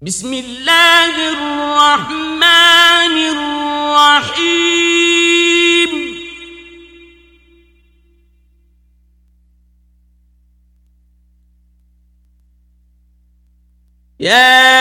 Bismillahirrahmanirrahim. Ya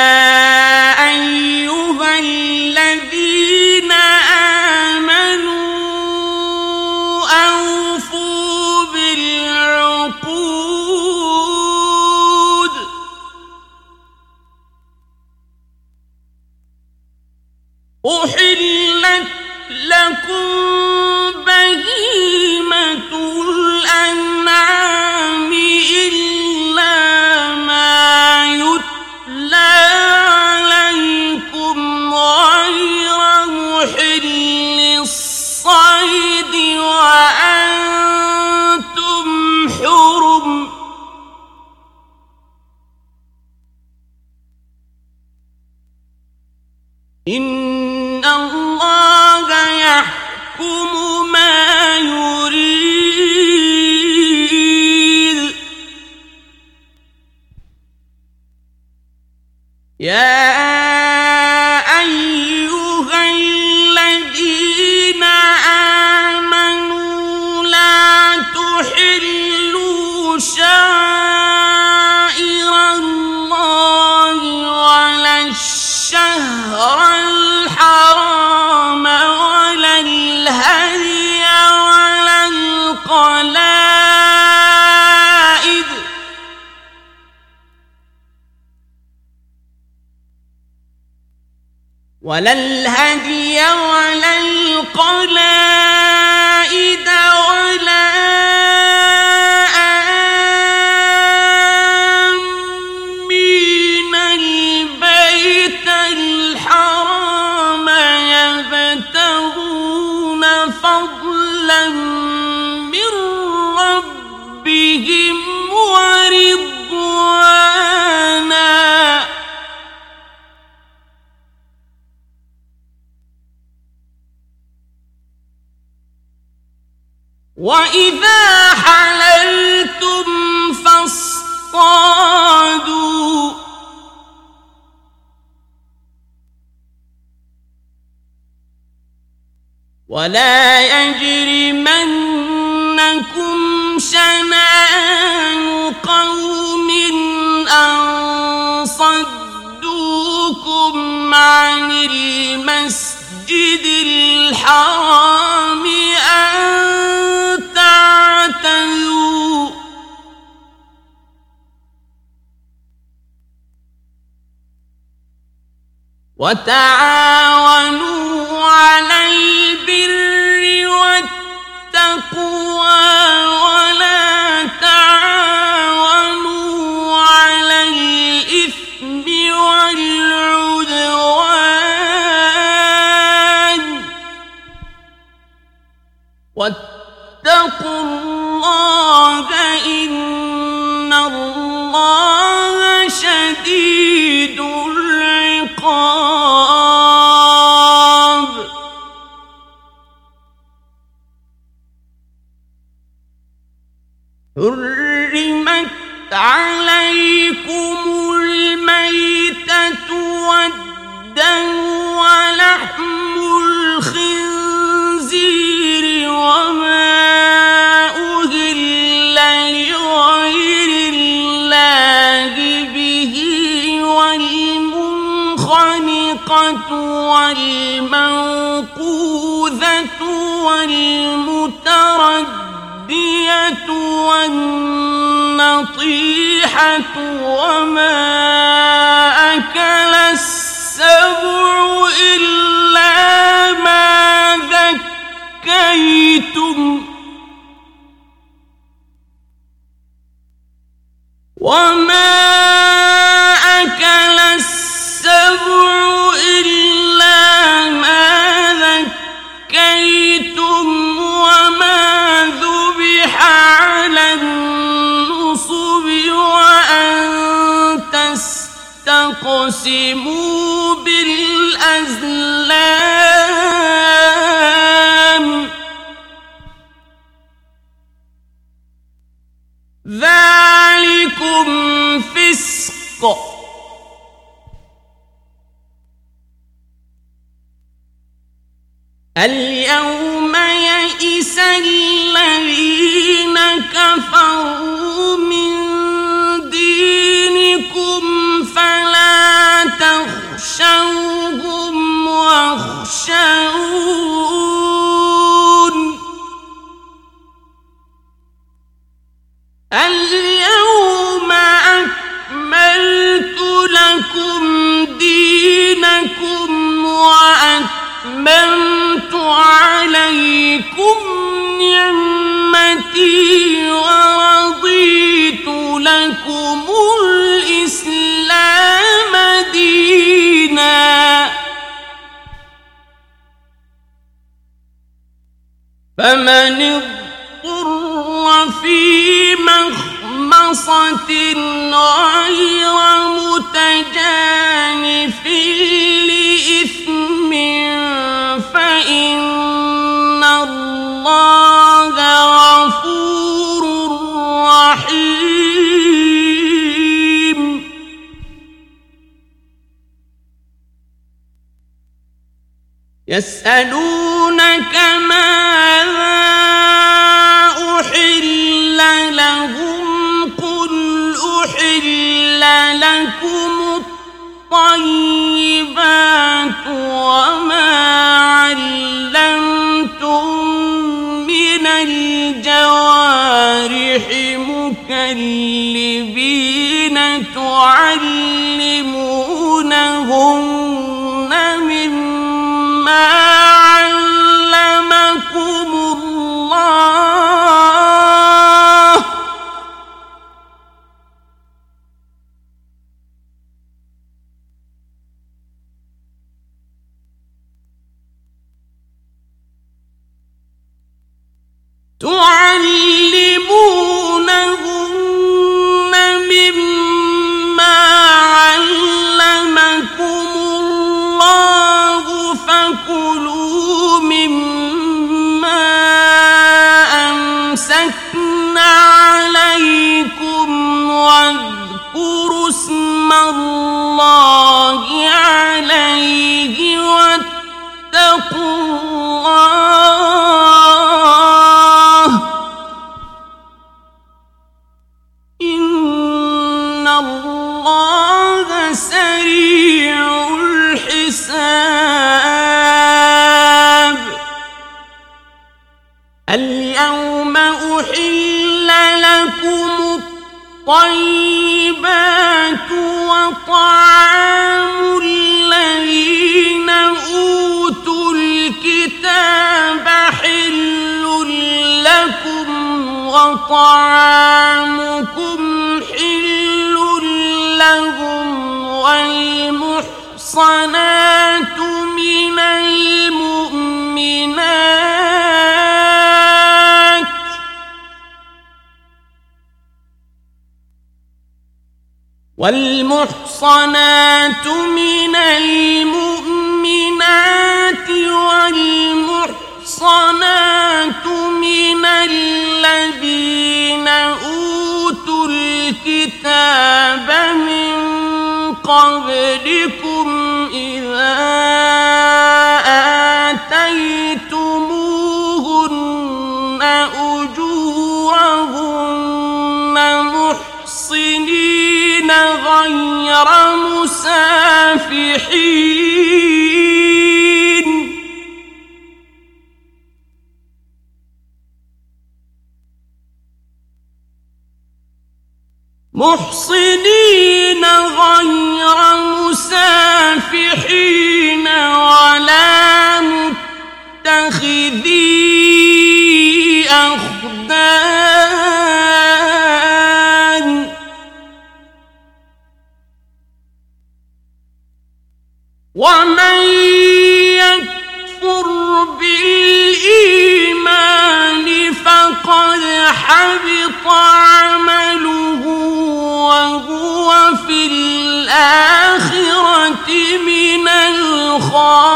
يجرمنكم شنآن قوم أن صدوكم عن المسجد الحرام أن that? والنطيحة وما أكل السبع إلا ما ذكيتم. وما أكل السبع أقسموا بالأزلام. ذلكم فسق. اليوم يئس الذين كفروا واخشون اليوم أكملت لكم دينكم وأتممت عليكم نعمتي ورضيت لكم فمن اضطر في مخمصة غير متجانف لإثم فإن الله يسألونك ماذا أحل لهم قل أحل لكم الطيبات وما علمتم من الجوارح مكلبين تعلمونهن مما اسم الله عليه واتقوا الله إن الله سريع الحساب اليوم أحل لكم الطيبات وطعام الذين أوتوا الكتاب حل لكم وطعامكم حل لهم والمحصنات والمحصنات من المؤمنات والمحصنات من الذين أوتوا الكتاب من قبلكم إذا آتيتموهن غير مسافحين. محصنين غير مسافحين ولا فقد حبط عمله وهو في الآخرة من الخاسرين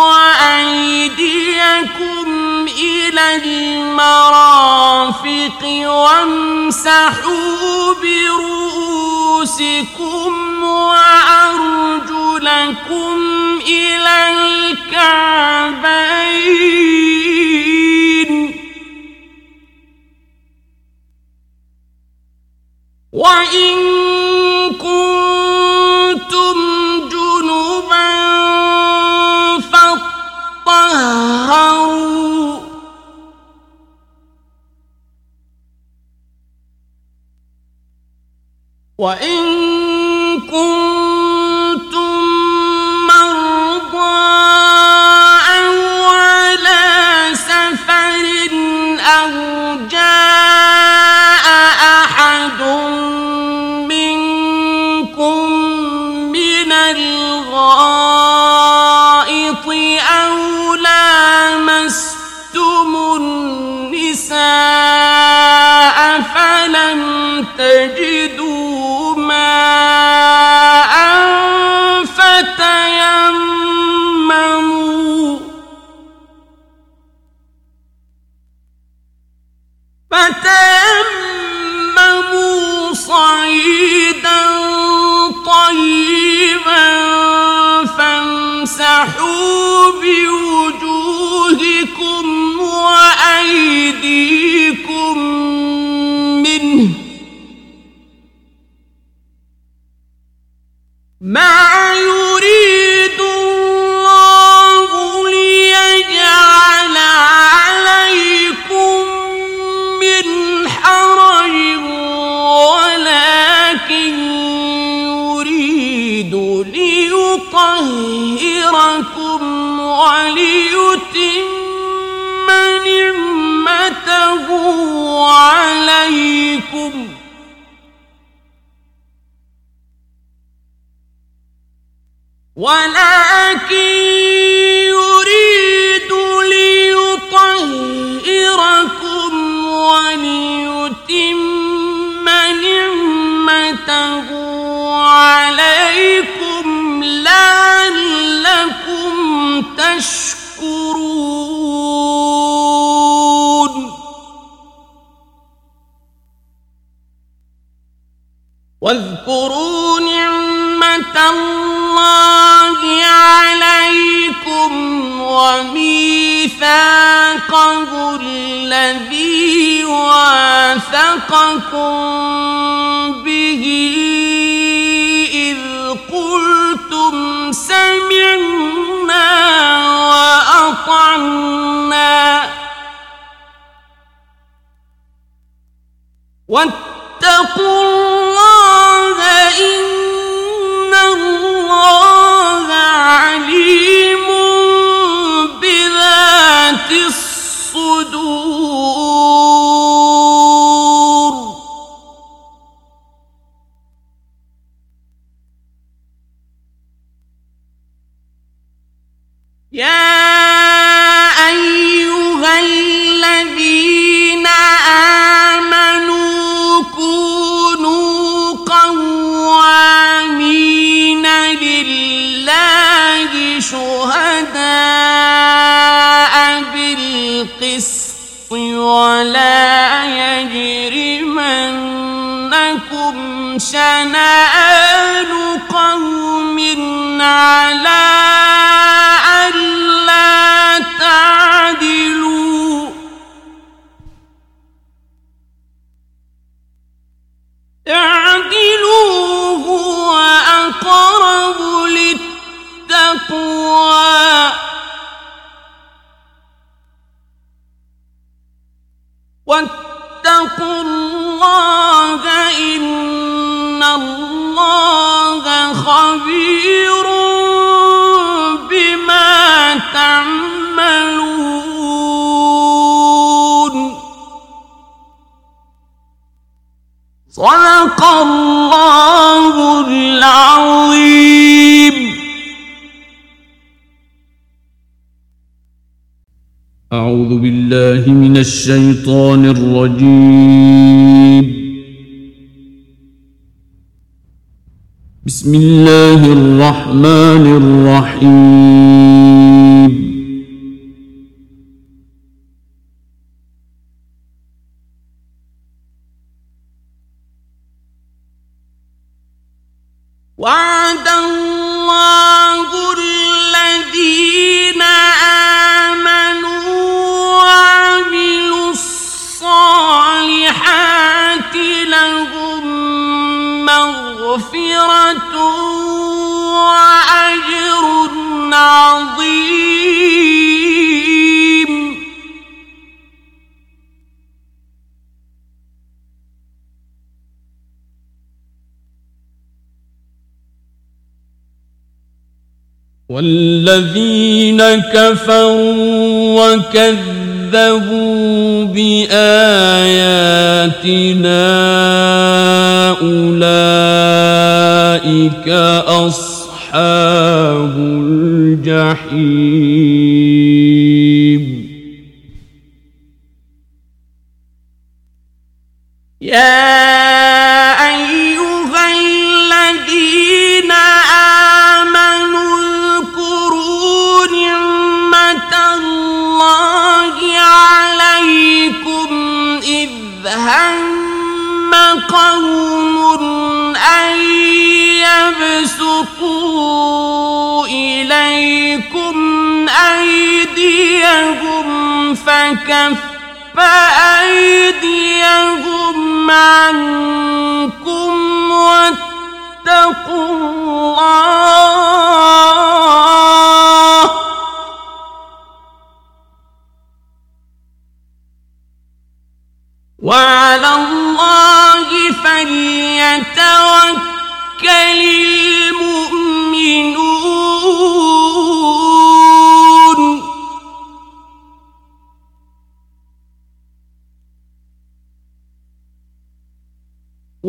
وأيديكم إلى المرافق وامسحوا برؤوسكم وأرجلكم إلى الكعبين. وإن وإن لا عليكم. ولكن واذكروا نعمة الله عليكم وميثاقه الذي واثقكم به إذ قلتم سمعنا وأطعنا. واتقوا وإن الشيطان الرجيم. بسم الله الرحمن الرحيم. والذين كفروا وكذبوا بآياتنا أولئك أصحاب الجحيم. فكف أيديهم عنكم واتقوا الله. وعلى الله فليتوكل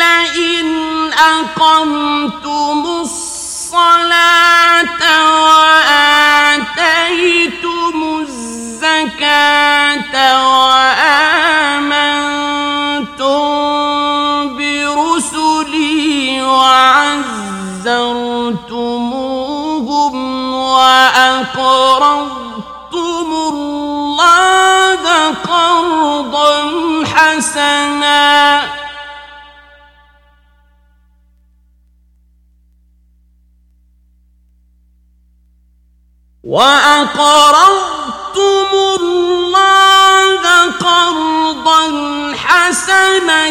لئن أقمتم الصلاة وآتيتم الزكاة وآمنتم برسلي وعزرتموهم وأقرضتم الله قرضا حسنا وأقرضتم الله قرضا حسنا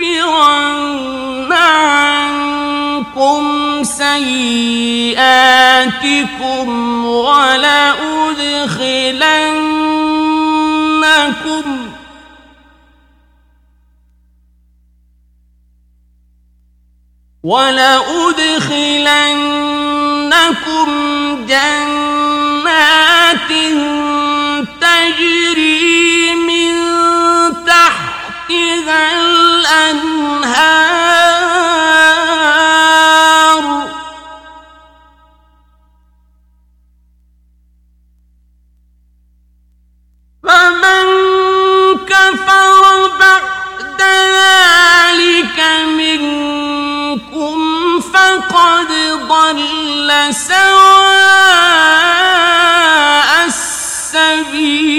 لأكفرن عنكم سيئاتكم ولأدخلنكم ولأدخلنكم جنات تجري من تحتها الأنهار. فمن كفر بعد فقد ضل سواء السبيل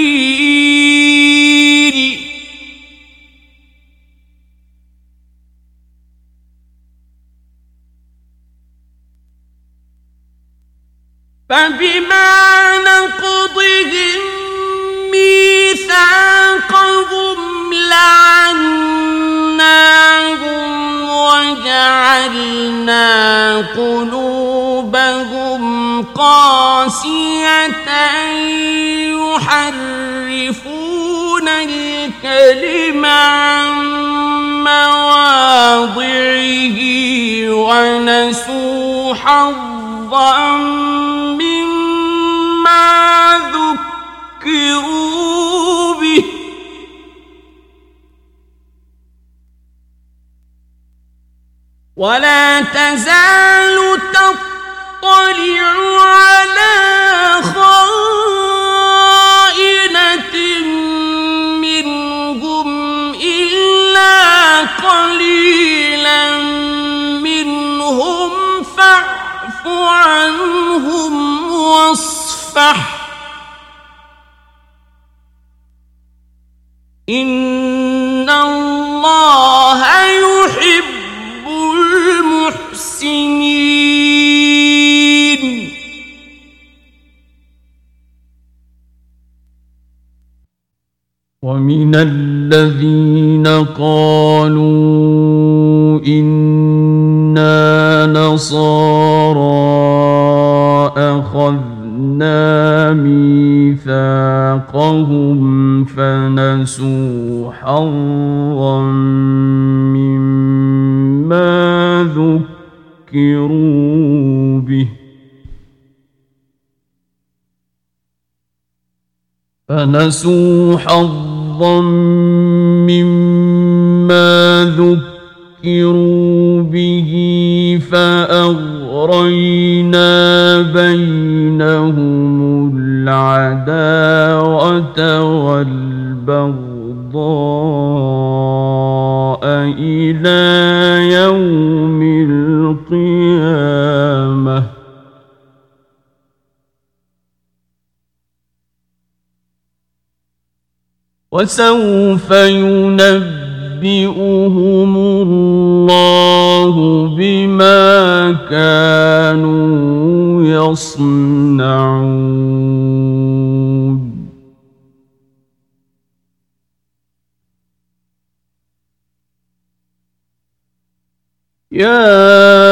فبما نقضهم ميثاقهم لعناهم وجعلنا قلوبهم قاسية يحرفون الكلم عن مواضعه ونسوا حظا مما ذكروا. ولا تزال تطلع على خائنة منهم إلا قليلا منهم فاعف عنهم واصفح. ومن الذين قالوا إنا نصارى أخذنا ميثاقهم فنسوا حظا مما ذكروا به فنسوا حظا مما ذكروا به فأغرينا بينهم العداوة والبغضاء إلى يوم وسوف ينبئهم الله بما كانوا يصنعون. يا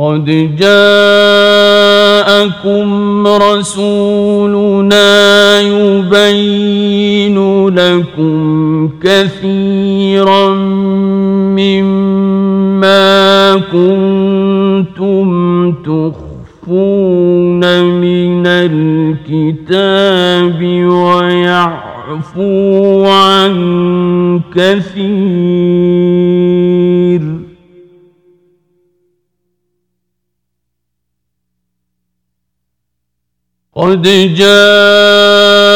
قد جاءكم رسولنا يبين لكم كثيرا مما كنتم تخفون من الكتاب ويعفو عن كثير. قد جاءكم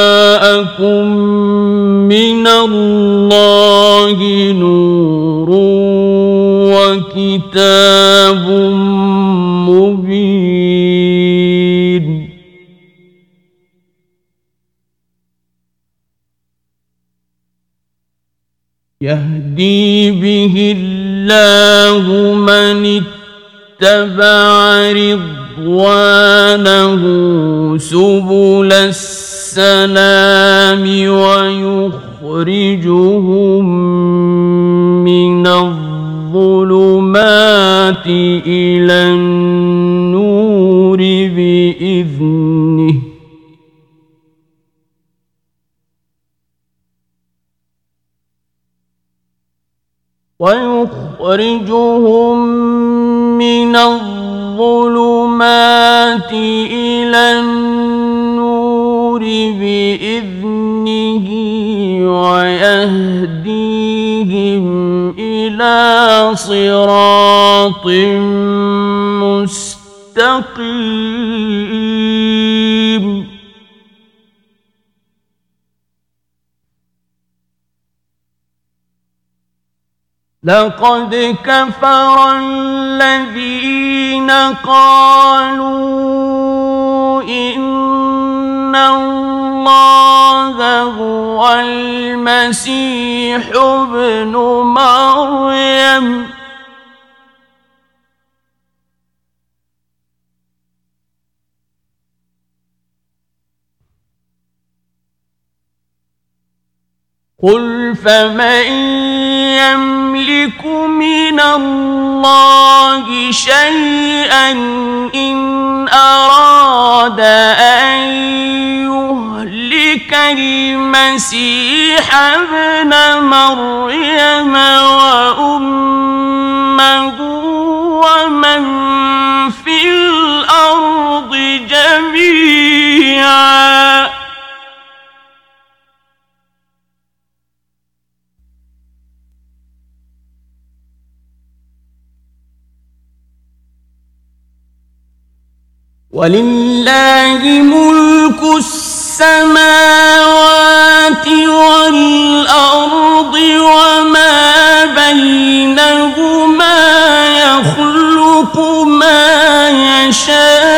من الله نور وكتاب مبين. يهدي به الله من اتبع رضوانه رضوانه سبل السلام ويخرجهم من الظلمات إلى النور بإذنه. ويخرجهم الظلمات إلى النور بإذنه ويهديهم إلى صراط مستقيم لقد كفر الذين قالوا إن الله هو المسيح ابن مريم. قل فمن يملك من الله شيئا إن أراد أن يهلك المسيح ابن مريم وأمه ومن في الأرض جميعا. ولله ملك السماوات والأرض وما بينهما يخلق ما يشاء.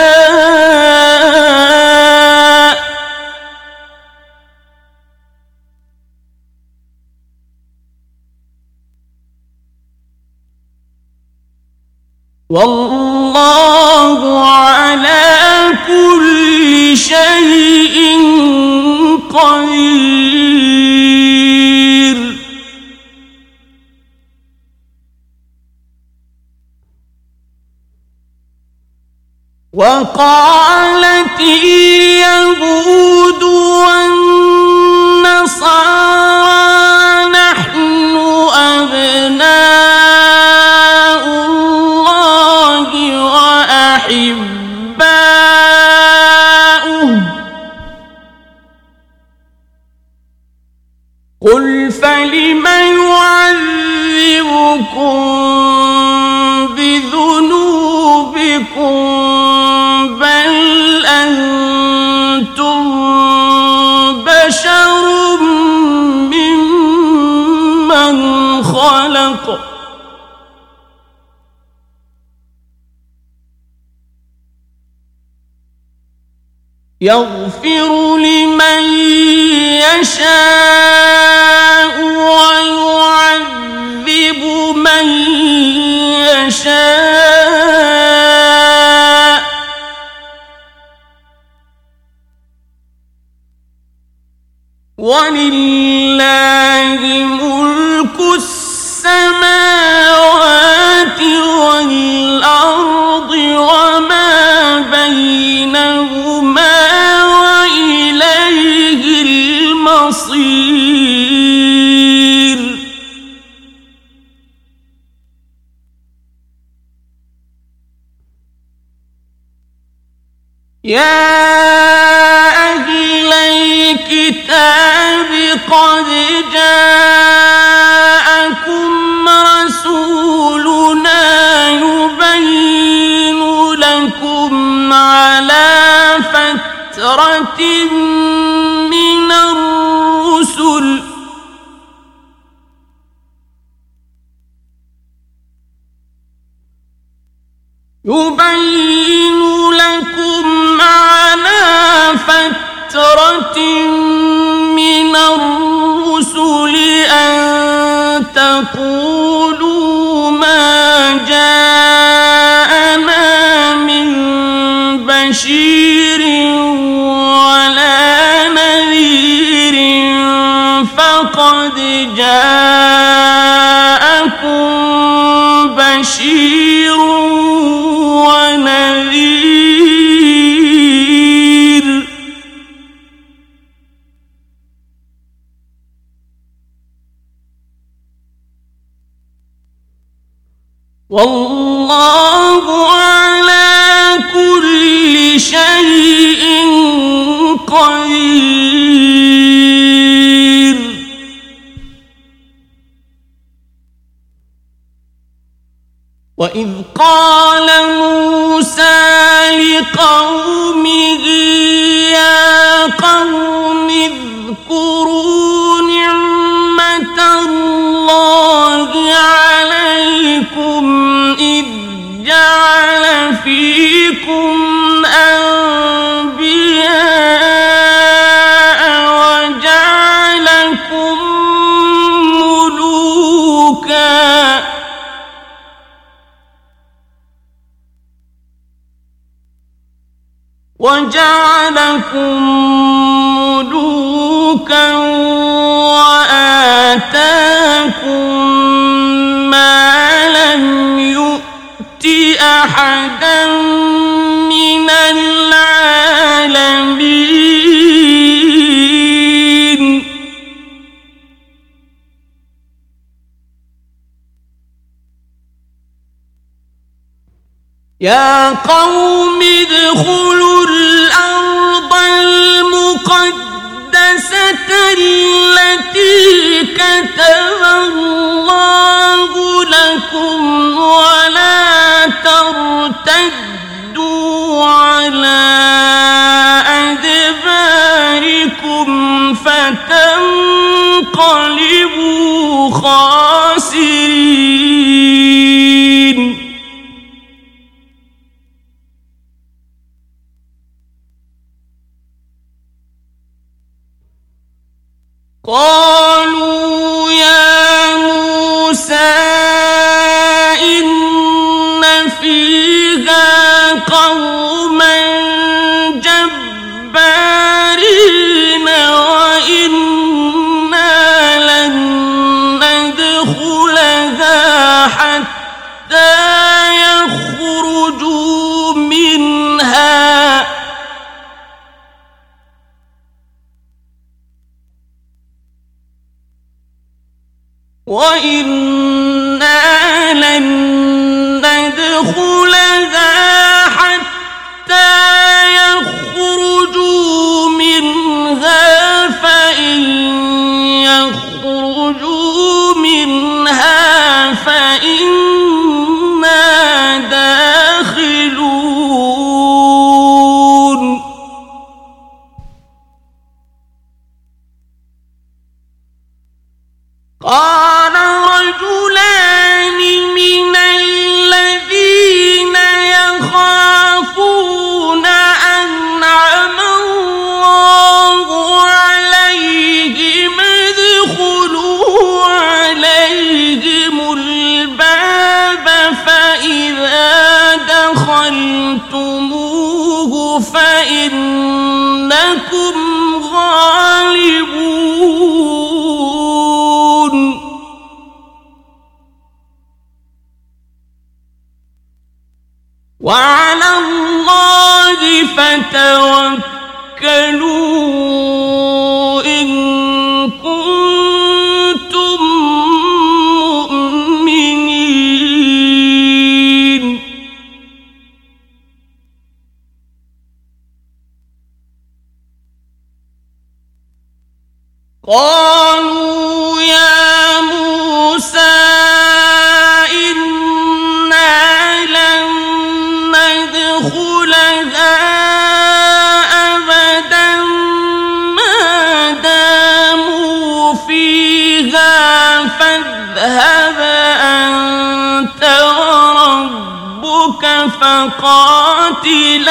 والله على كل شيء قدير. وقالت اليهود والنصارى نحن أبناء قل فلم يعذبكم بذنوبكم بل أنتم بشر ممن خلق يغفر لمن يشاء المصير يا أهل الكتاب قد جاءكم رسولنا يبين لكم على فترة من والله وجعلكم ملوكا وآتاكم ما لم يؤت أحدا من العالمين. يا قوم ادخلوا الأرض المقدسة التي كتب الله لكم ولا ترتدوا على Oh. على الله فتوكلوا إن كنتم مؤمنين. قال ربك فقاتلا.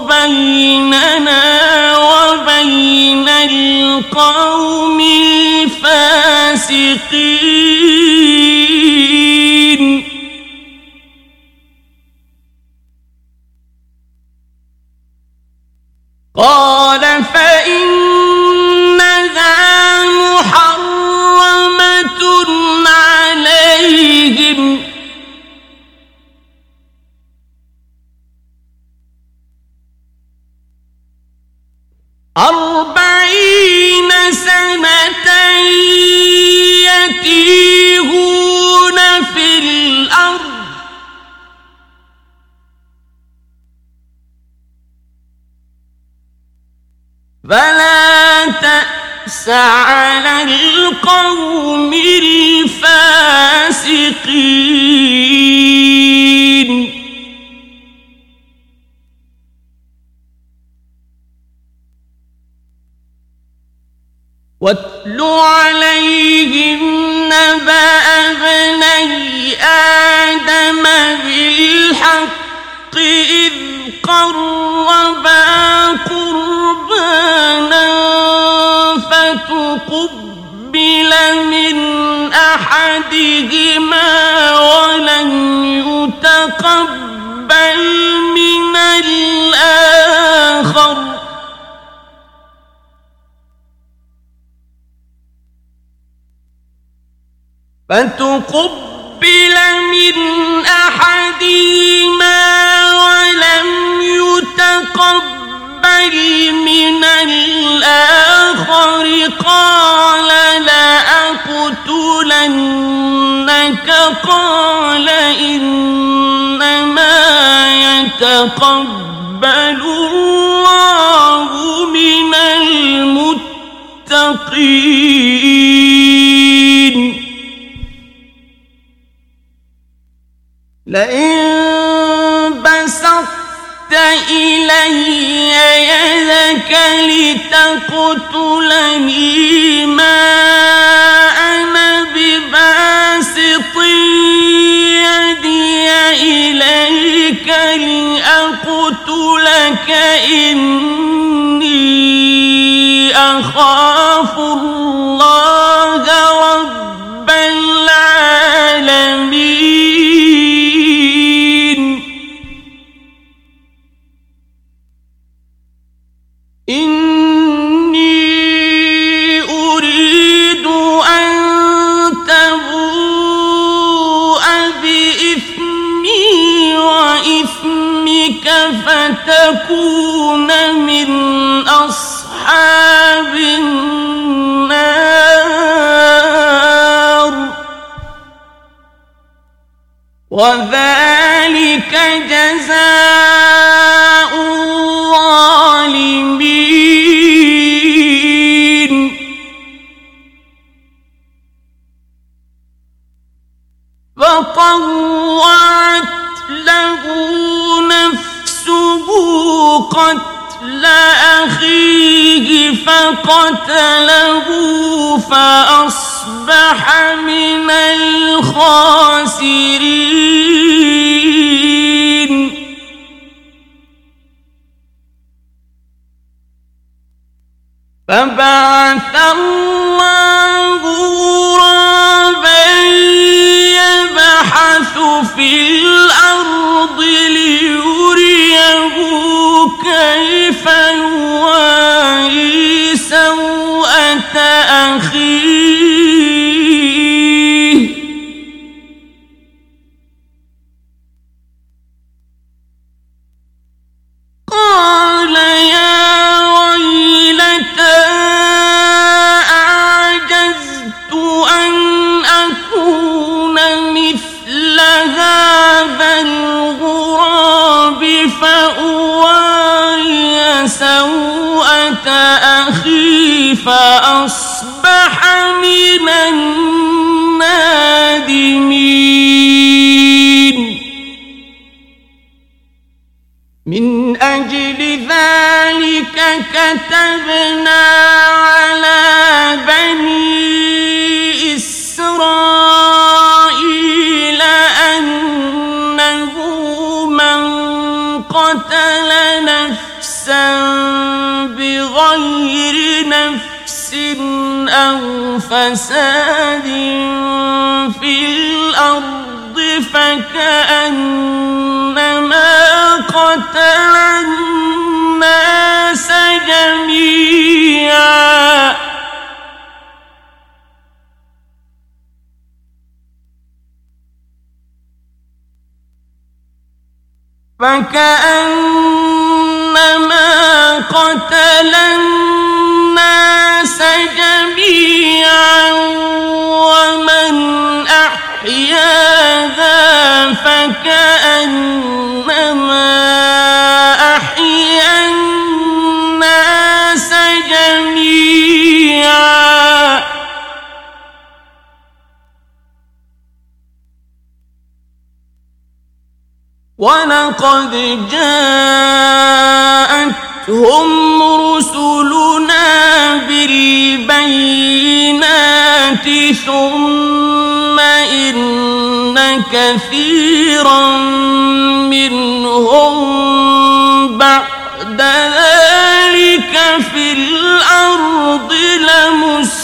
بيننا وبين القوم الفاسقين. فتكون من أصحاب النار وذلك جزاء قتل أخيه فقتله فأصبح من الخاسرين. فبعث الله غرابا يبحث في الأرض ليريه كيف يواري سوءة أخيه؟ كتبنا على بني إسرائيل أنه من قتل نفسا بغير نفس أو فساد في الأرض فكأنما قتل الناس جميعا. فكأنما قتل الناس جميعا ومن أحياها فكأنما ولقد جاءتهم رسلنا بالبينات ثم إن كثيرا منهم بعد ذلك في الأرض لمسرفون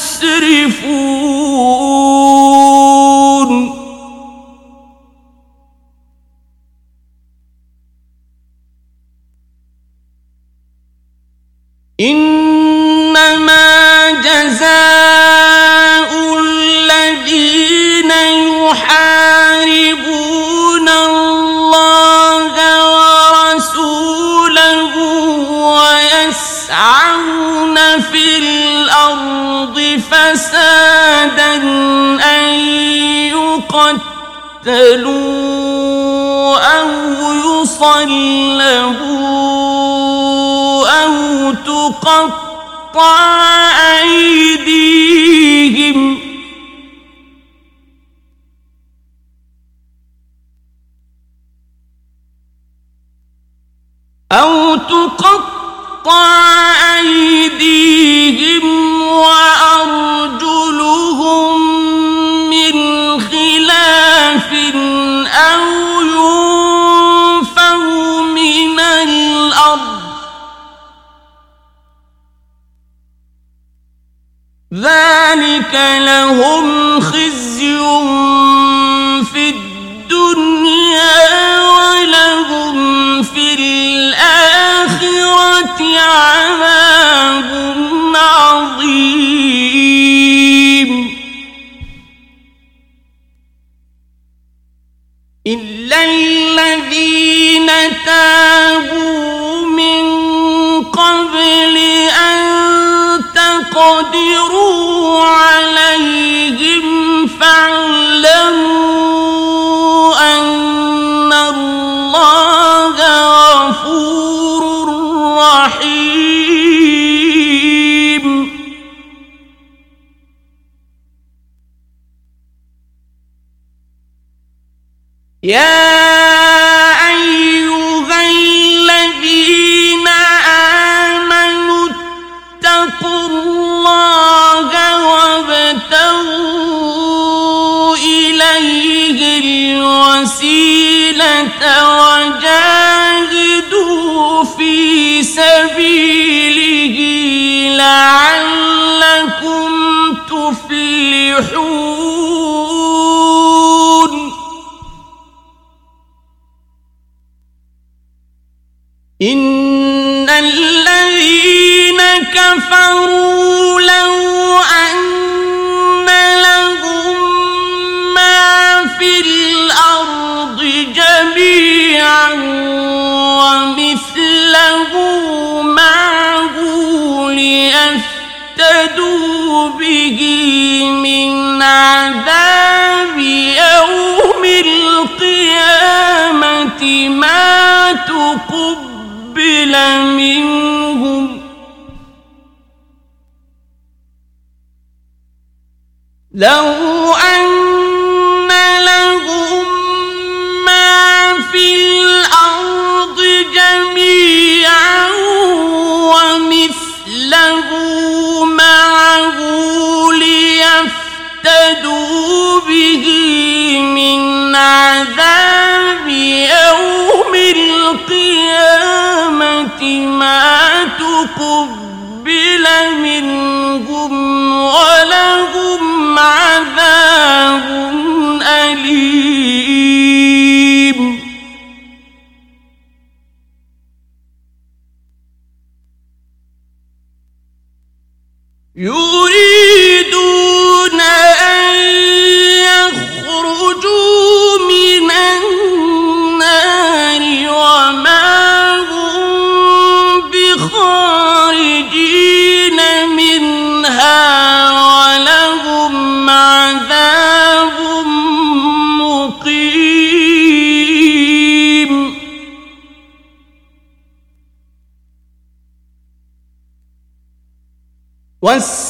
يقتلوا أو يصلبوا أو تقطع أيديهم. أو تقطع أيديهم وأرجلهم ذلك لهم خزي في الدنيا ولهم في الآخرة عذاب عظيم. إلا الذين تابوا من قبل أن تقدروا عليهم فاعلموا أن الله غفور رحيم. يا الوسيلة وجاهدوا في سبيله لعلكم تفلحون. إن الذين كفروا لو أن ومثله معه ليفتدوا به من عذاب يوم القيامة. ما تقبل منهم. لو أن عذاب يوم القيامة ما تقبل منهم ولهم عذاب أليم. يريدون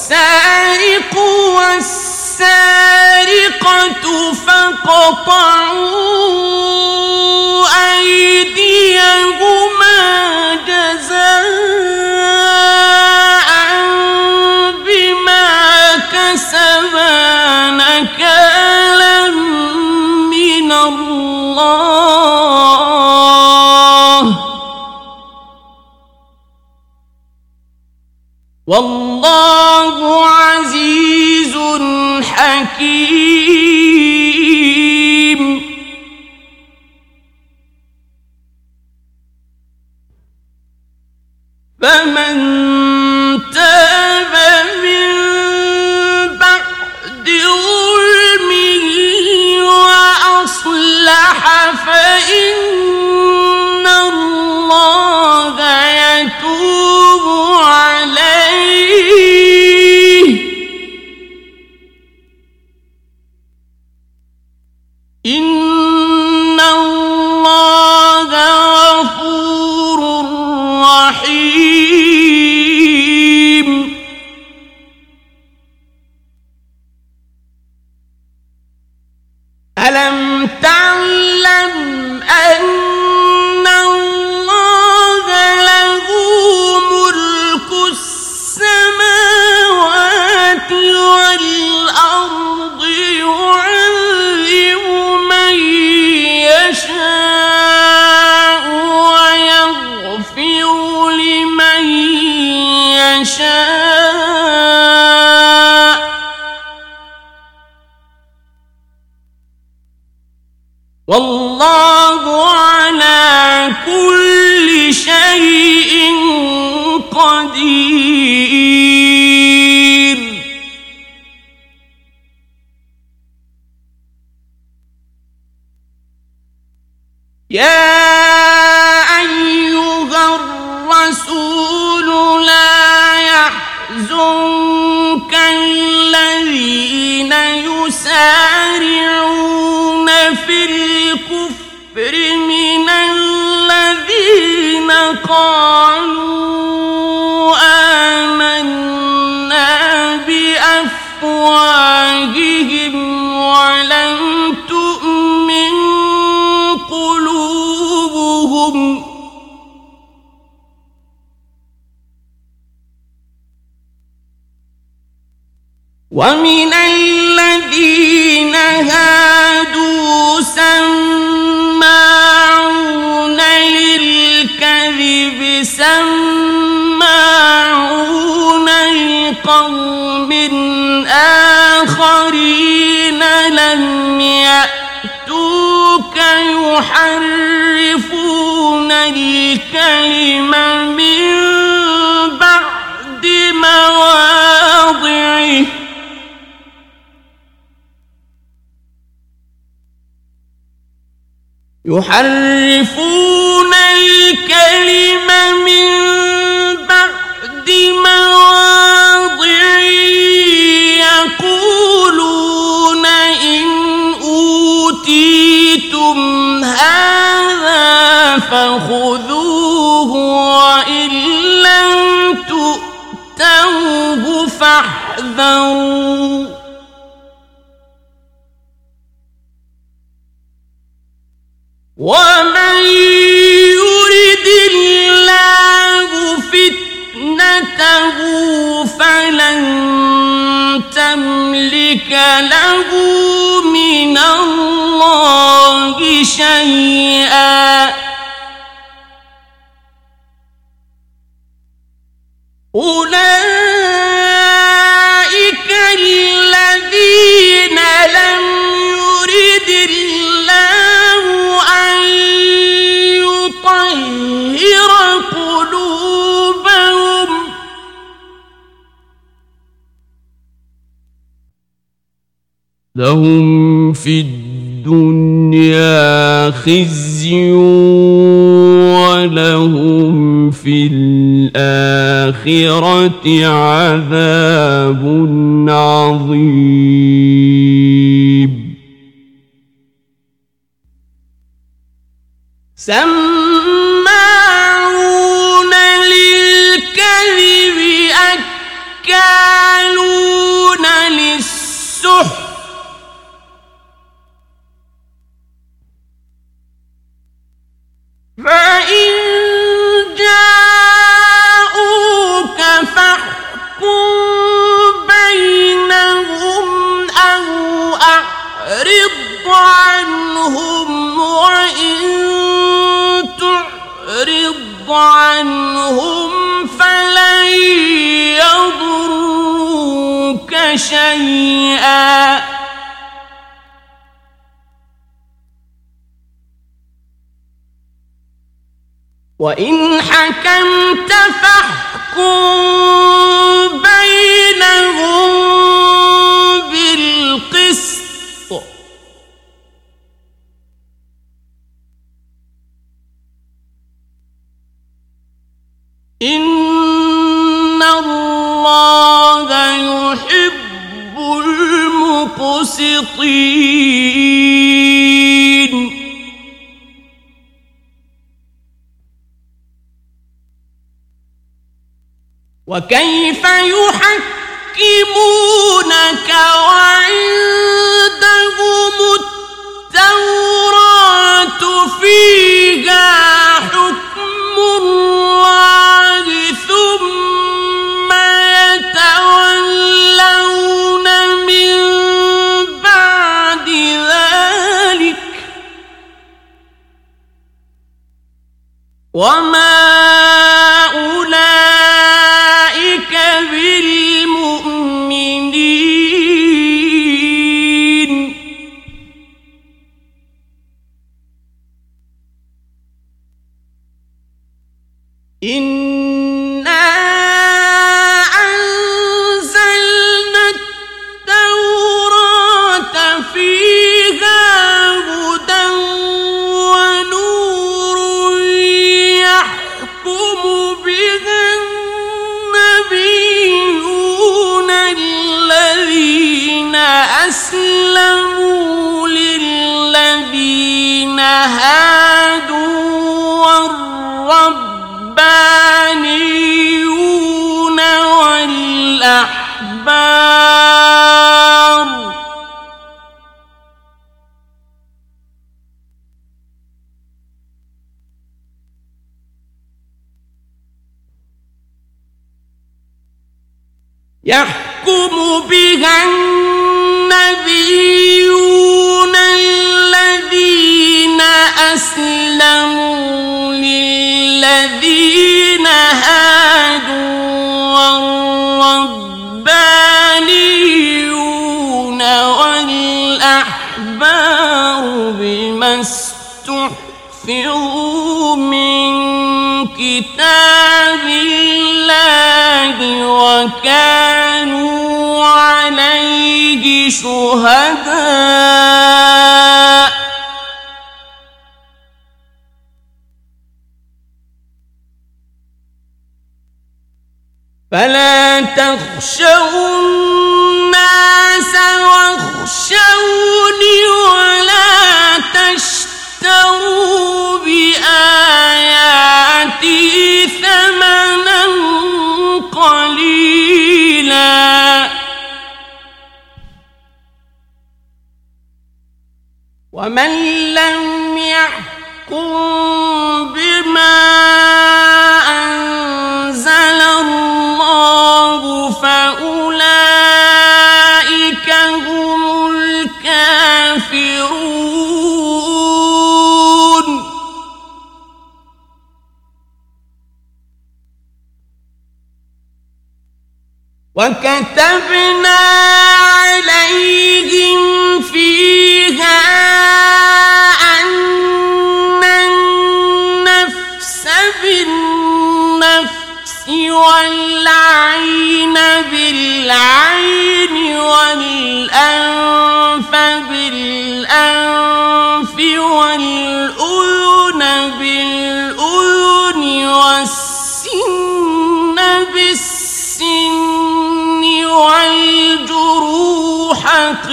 والسارق والسارقة فاقطعوا أيديهما جزاء بما كسبا نكالا من الله. والله عزيز حكيم. يحرم لهم في الدنيا خزي ولهم في الآخرة عذاب عظيم. وكتبنا عليهم فيها أن النفس بالنفس والعين بالعين والأنف بالأنف والأذن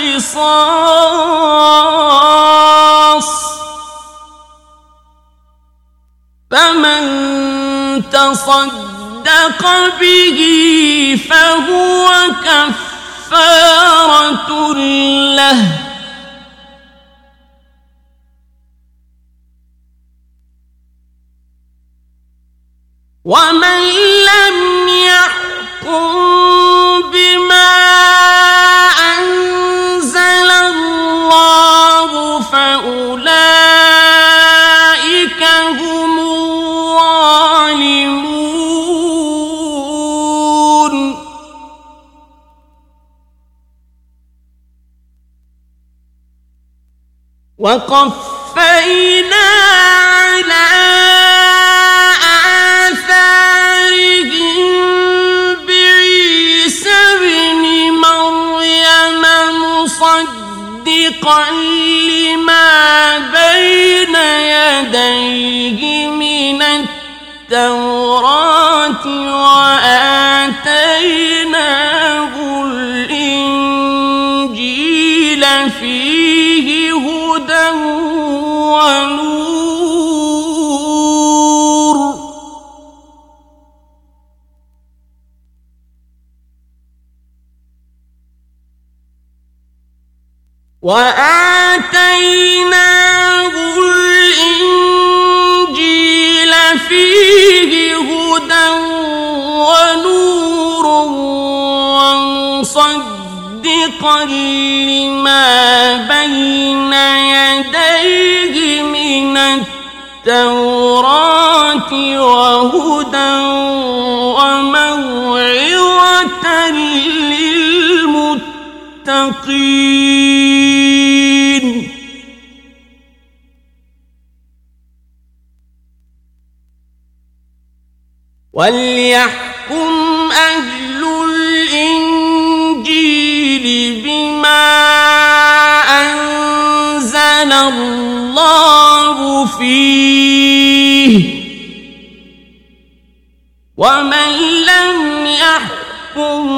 قصاص فمن تصدق به فهو كفارة له. ومن لم يحكم وقفينا على آثارهم بعيسى ابن مريم مصدقا لما بين يديه من التوراة وآتيناه الإنجيل فيه هدى ونور ومصدقا لما بين يديه من التوراة وهدى وموعظة للمتقين وليحكم أهل الإنجيل بما أنزل الله فيه ومن لم يحكم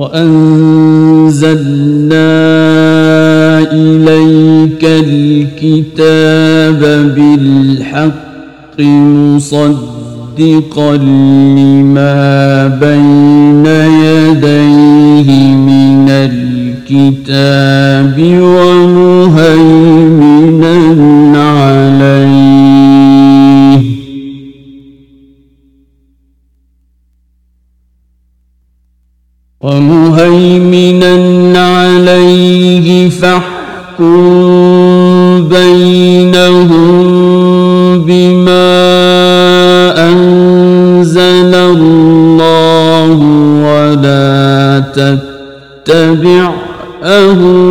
وأنزلنا إليك الكتاب بالحق مصدقا لما بين يديه من الكتاب ومهيمنا فاحكم بينهم بما أنزل الله ولا تتبع أهواءهم.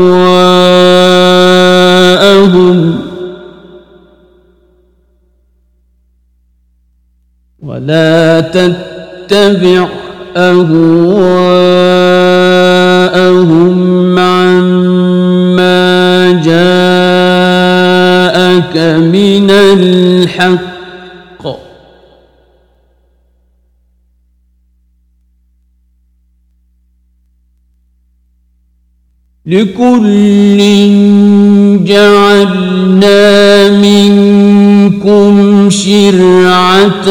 لكل جعلنا منكم شرعة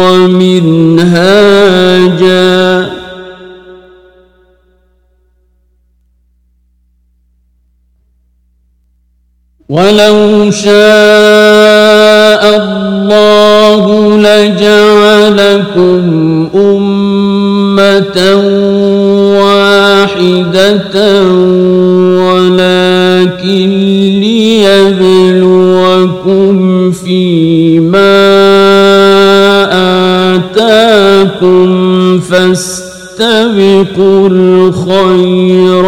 ومنهاجا. ولو شاء الله لجعلكم أمة فيما آتاكم فاستبقوا الخيرات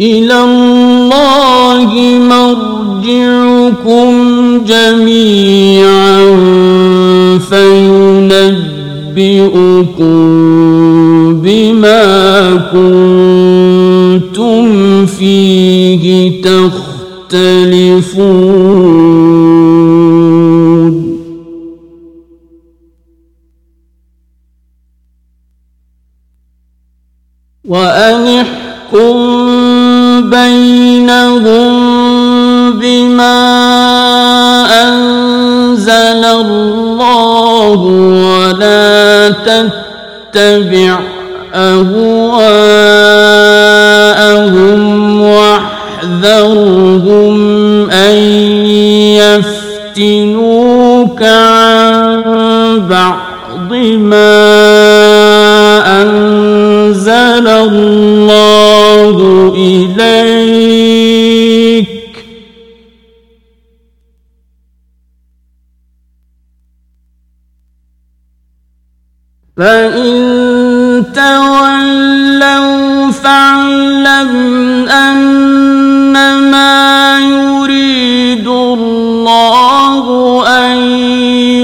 إلى الله مرجعكم جميعا فينبئكم كنتم فيه تختلفون. فإن تولوا فاعلم أنما يريد الله أن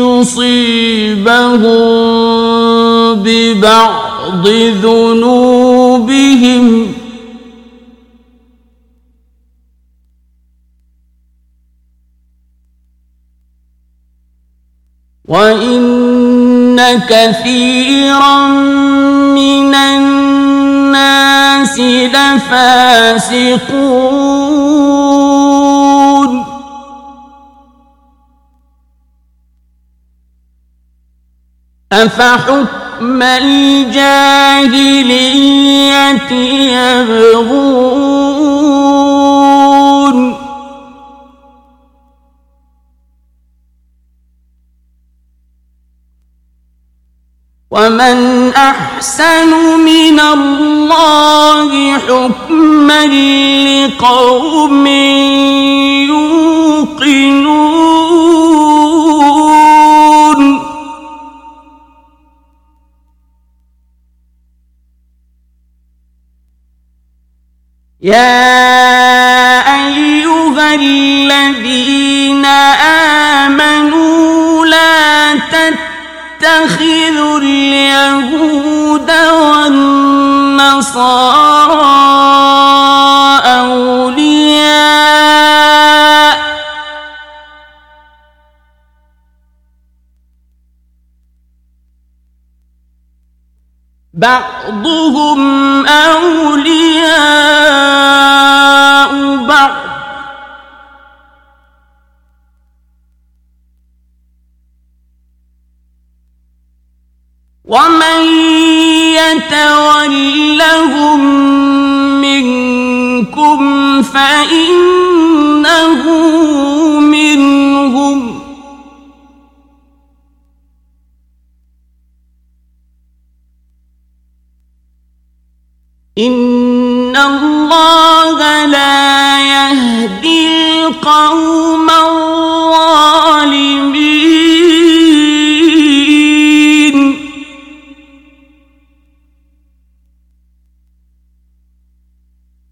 يصيبهم ببعض ذنوبهم وإن كثيرا من الناس لفاسقون. أفحكم الجاهلية يبغون ومن أحسن من الله حكما لقوم يوقنون يا أيها الذين آمنوا لا يتخذ اليهود والنصارى أولياء. بعضهم أولياء بعض. ومن يتولهم منكم فإنه منهم إن الله لا يهدي القوم الظالمين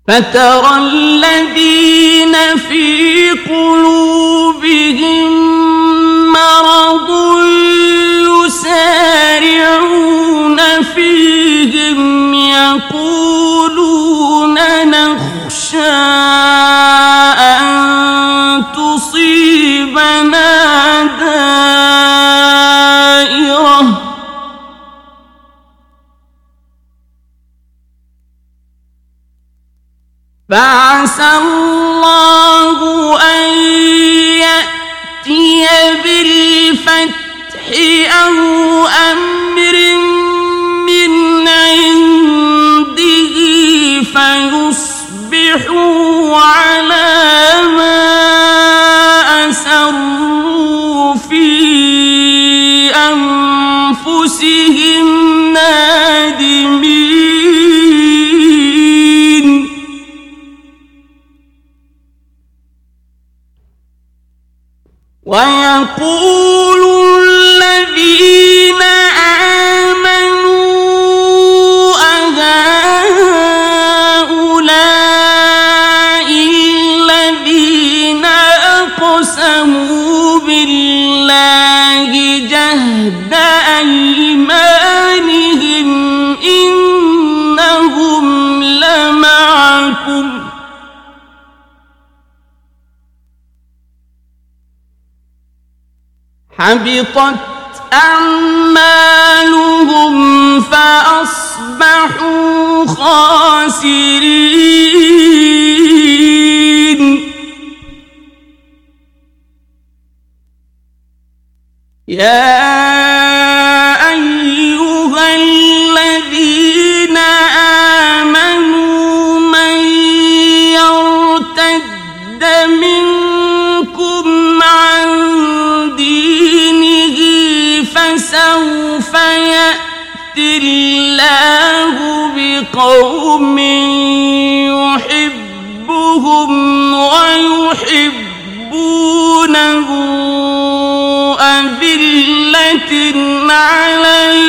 فترى الذين في قلوبهم فعسى الله 晚阳不。حبطت أعمالهم فأصبحوا خاسرين. يا الله بقوم يحبهم ويحبونه أذلة على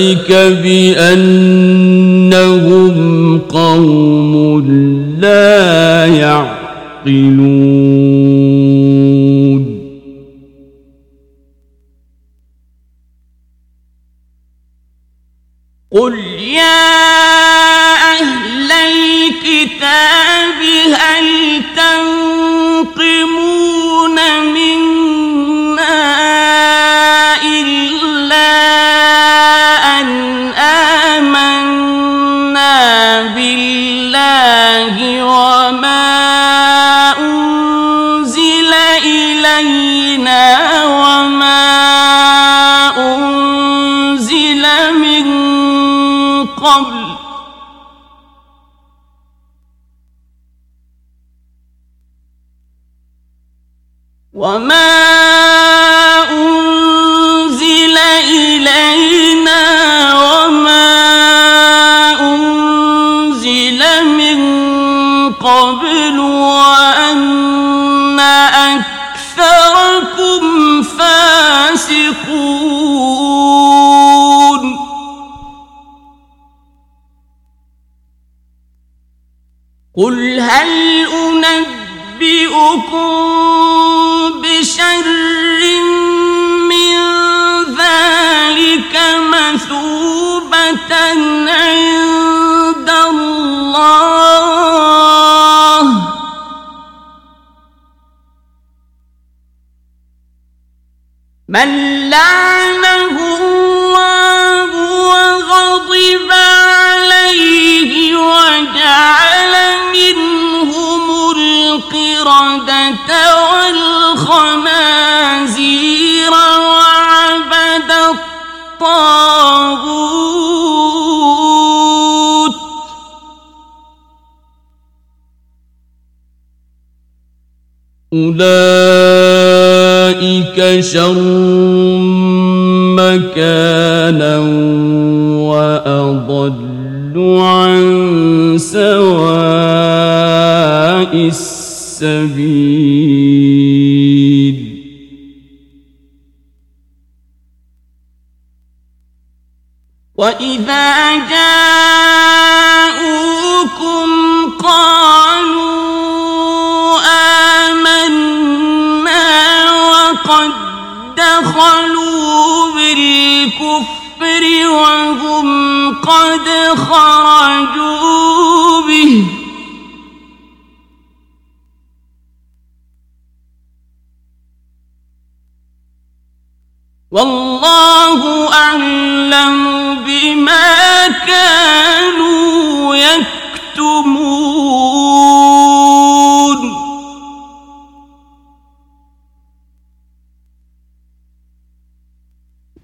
ذلك بأنهم قوم لا يعقلون شر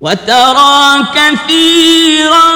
وترى كثيرا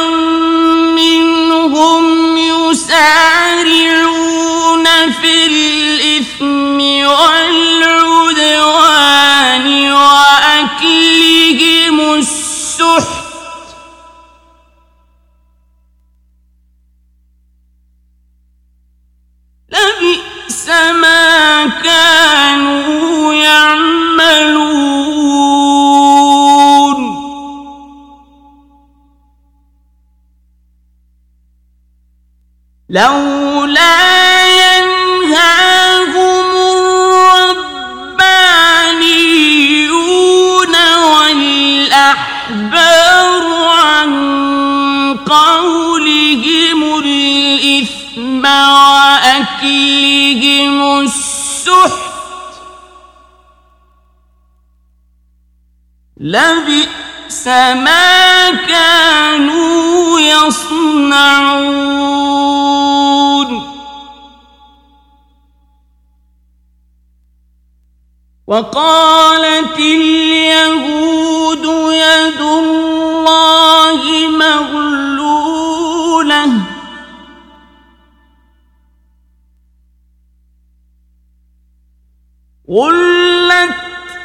غلت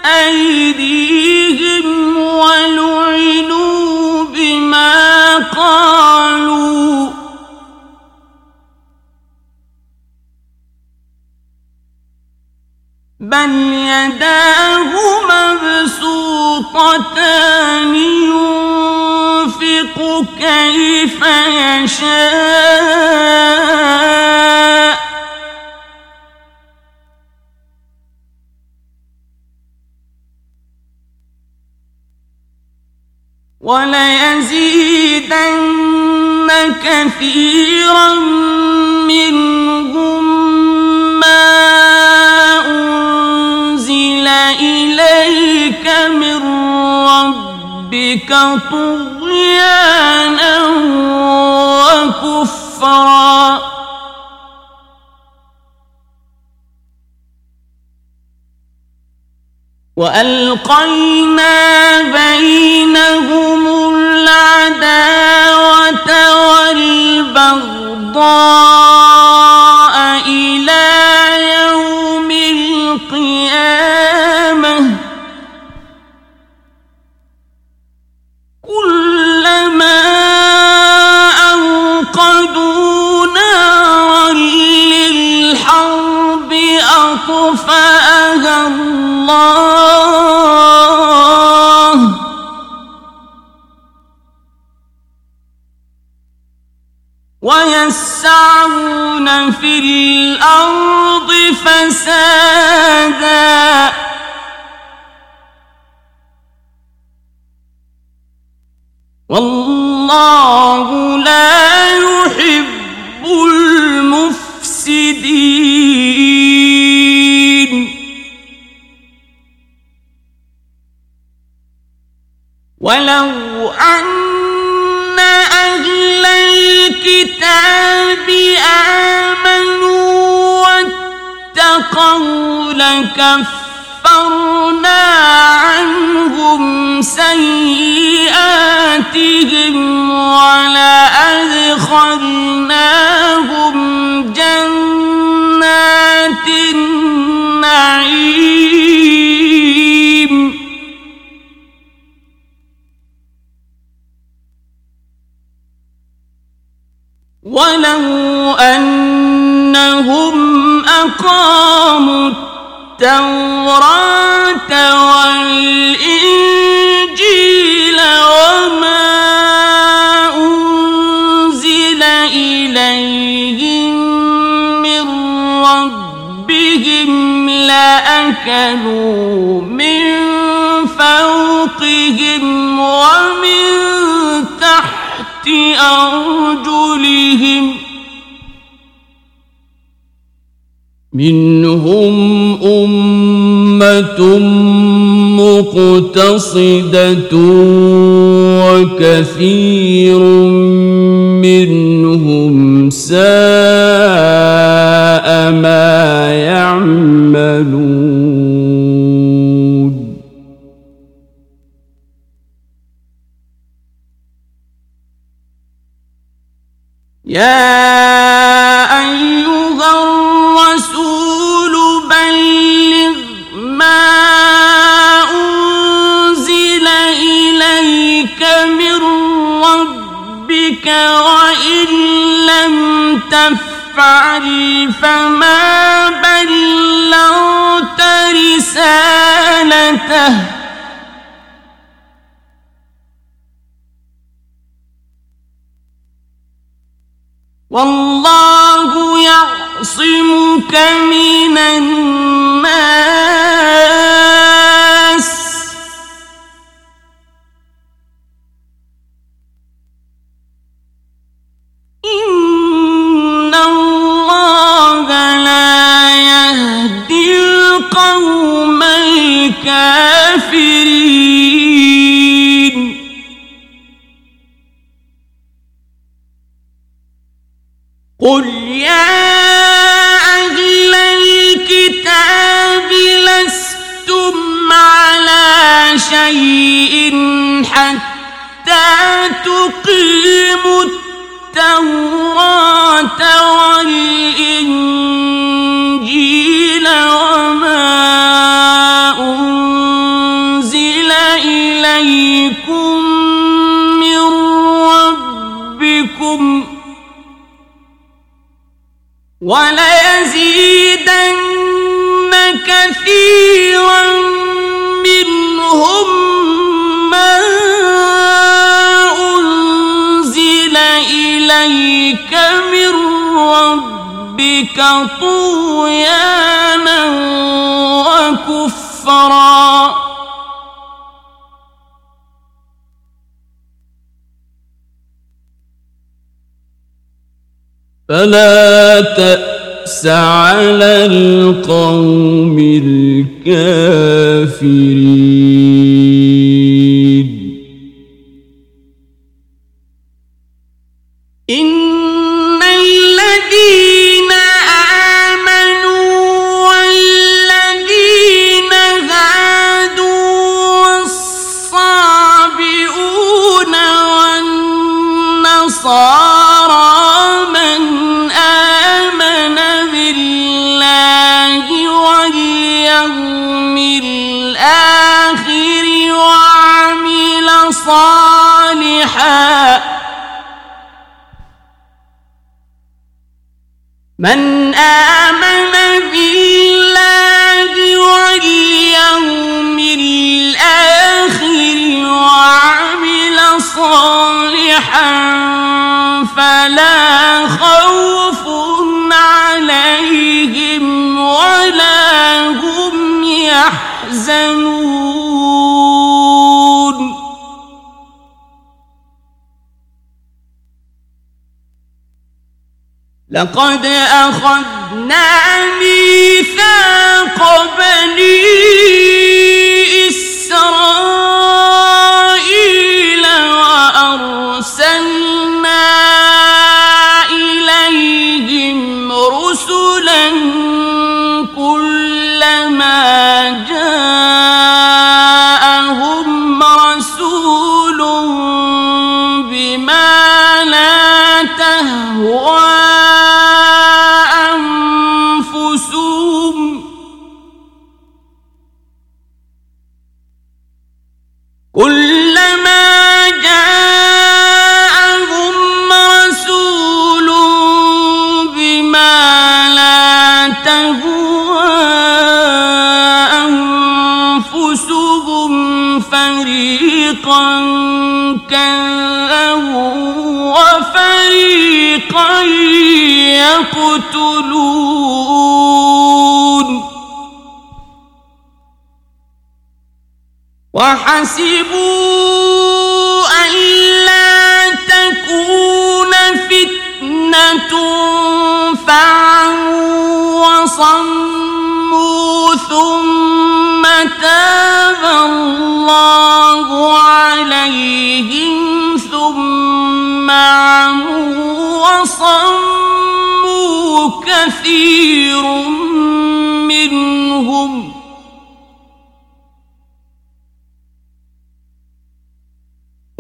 أيديهم ولعنوا بما قالوا بل يداه مبسوطتان ينفق كيف يشاء وليزيدن كثيرا منهم ما أنزل إليك من ربك طغيانا وكفرا. وألقينا بينهم العداوة والبغضاء إلى يوم القيامة. كلما أوقدوا نارا للحرب أطفأها الله. ويسعون في الأرض فسادا. والله لا يحب المفسدين. ولو أن الكتاب آمنوا واتقوا لكفرنا عنهم سيئاتهم ولأدخلناهم جنات النعيم. ولو أنهم أقاموا التوراة والإنجيل وما أنزل إليهم من ربهم لأكلوا من فوقهم ومن أرجلهم منهم أمة مقتصدة وكثير منهم ساء ما يعملون يا أيها الرسول بلغ ما أنزل إليك من ربك وإن لم تفعل فما بلغت رسالته. والله يعصمك من الناس. على القوم الكافرين. لقد أخذ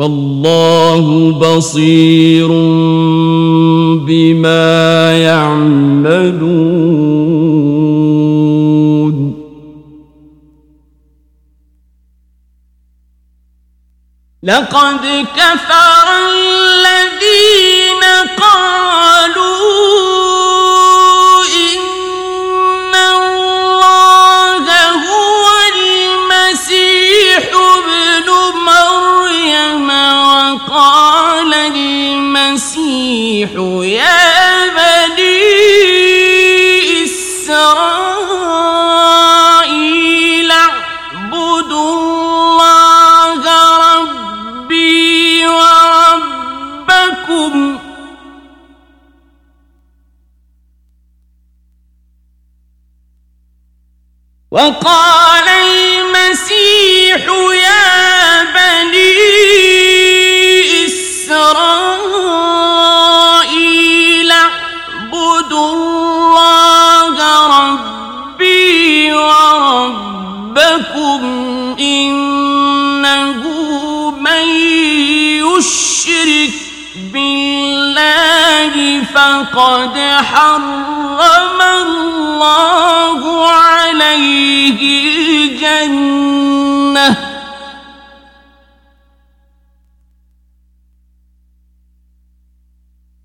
والله بصير بما يعملون. لقد كفر المسيح يا بني إسرائيل اعبدوا الله ربي وربكم. وقال فقد حرم الله عليه الجنة.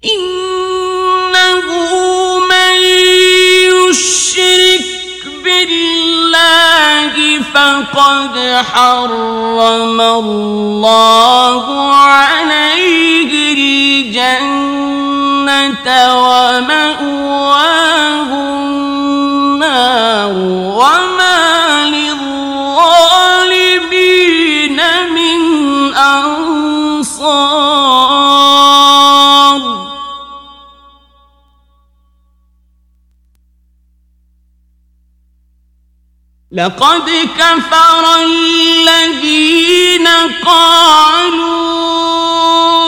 إنه من يشرك بالله فقد حرم الله عليه وما للظالمين من أنصار. لقد كفر الذين قالوا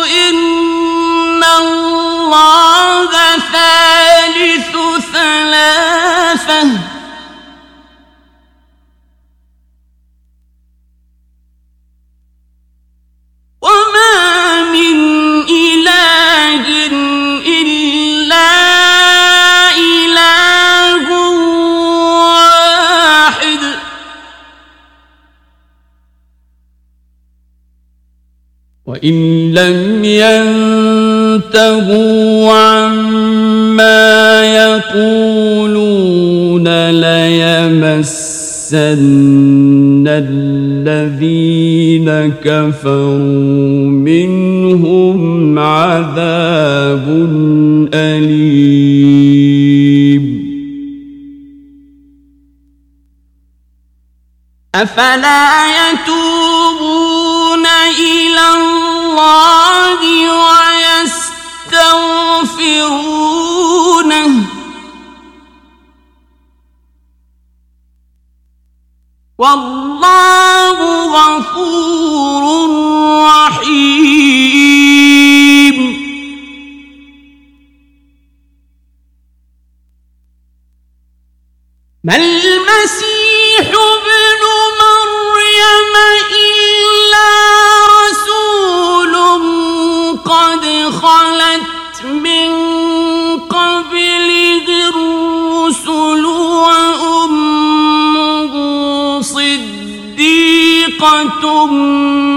إن الله ثالث ثلاثة. وما من إله إلا وإن لم ينتهوا عما يقولون ليمسن الذين كفروا منهم عذاب أليم أفلا يتوبون إلى الله ويستغفرونه والله غفور رحيم. ما المسيح ابن مريم إلا رسول قد خلت من صديقة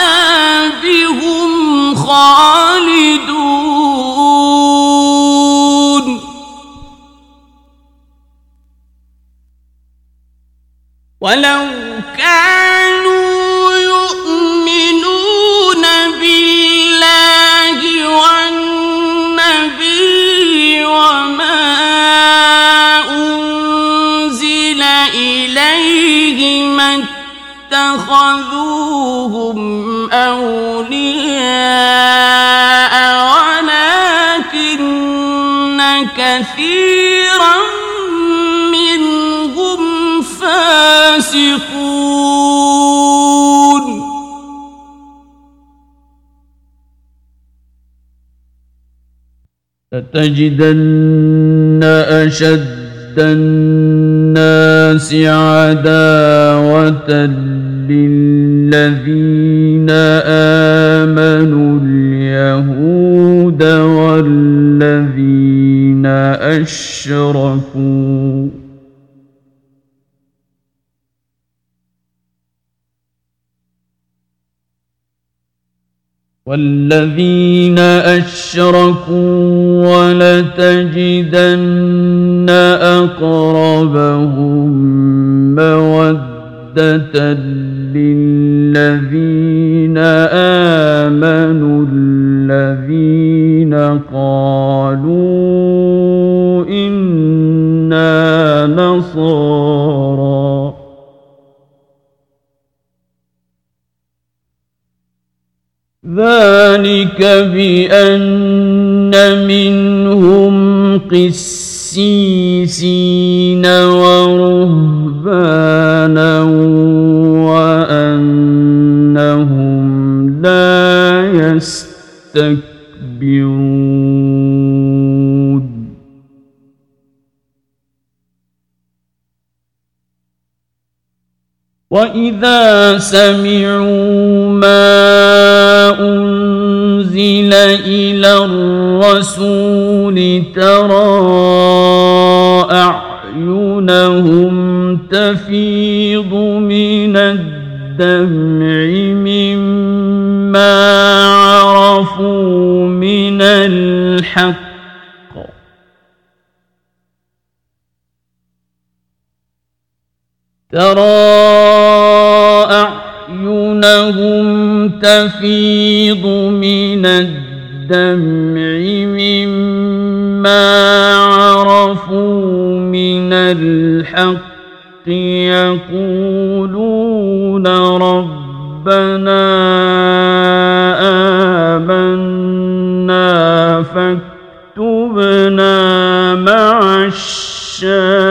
عذابهم خالدون. ولو كان أولياء ولكن كثيرا منهم فاسقون. لتجدن أشد الناس عداوة للذين أشركوا والذين أشركوا ولتجدن أقربهم مودة للذين بأن منهم قسيسين ورهبانا وأنهم لا يستكبرون. وإذا سمعوا أنزل إلى الرسول ترى أعينهم تفيض من الدمع مما عرفوا من الحق. ترى تفيض من الدمع مما عرفوا من الحق يقولون ربنا آمنا فاكتبنا مع الشاهدين.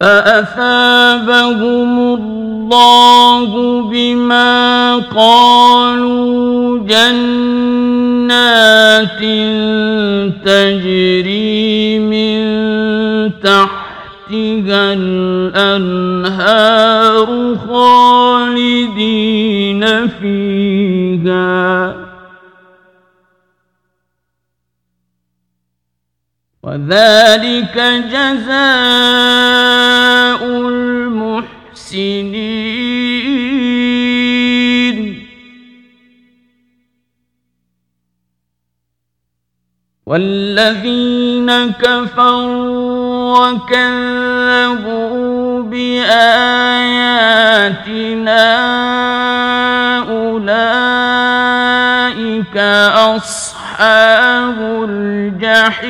فأثابهم الله بما قالوا جنات تجري من تحتها الأنهار خالدين فيها. وذلك جزاء المحسنين. والذين كفروا وكذبوا بآياتنا أولئك أصحاب الجحيم.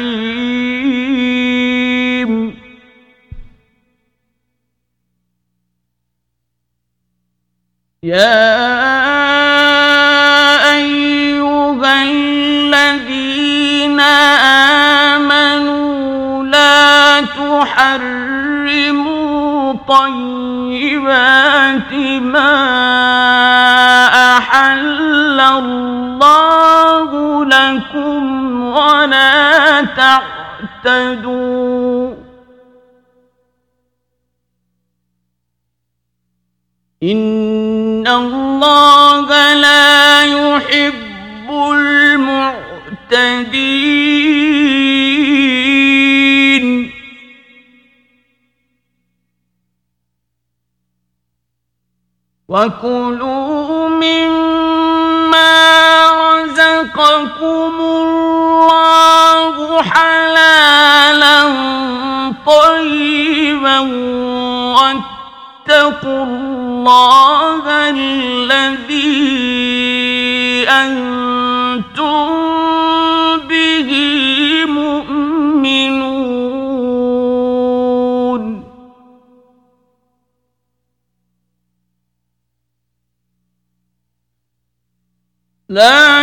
يا أيها الذين آمنوا لا تحرموا طيبات ما أحل الله لكم ولا تعتدوا. إن الله لا يحب المعتدين. وكلوا مما رزقكم الله حلالا طيبا واتقوا الله الذي أنتم به مؤمنون. لا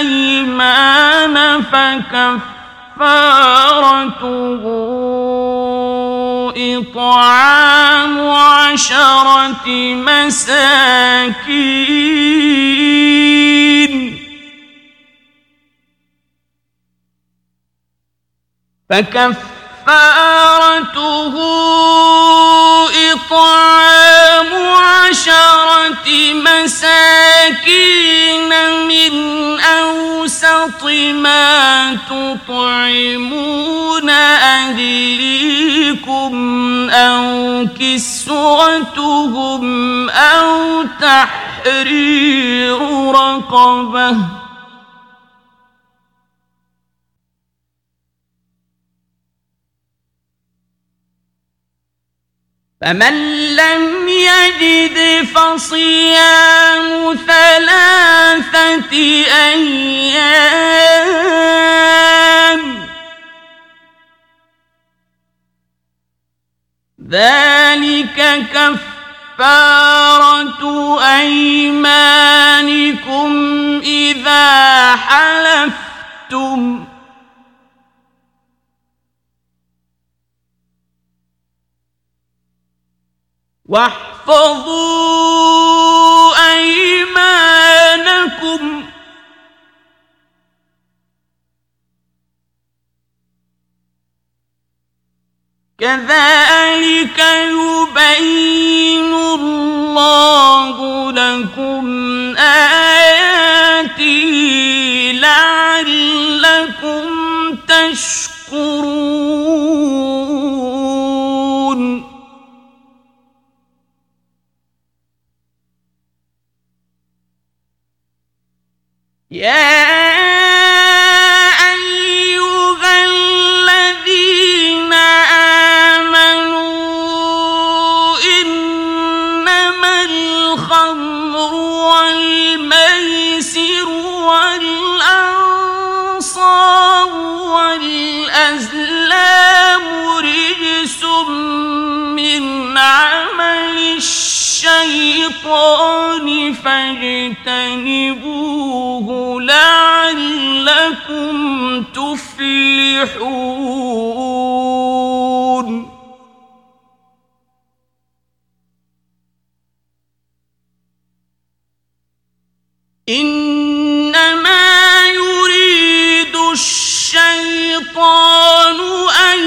الأيمان فكفارته إطعام عشرة مساكين. فكفارته إطعام عشرة مساكين من أوسط ما تطعمون أهليكم أو كسوتهم أو تحرير رقبة فمن لم يجد فصيام ثلاثة أيام ذلك كفارة أيمانكم إذا حلفتم واحفظوا أيمانكم. كذلك يبين الله لكم آياته لعلكم تشكرون. يا لعلكم تفلحون إنما يريد الشيطان أن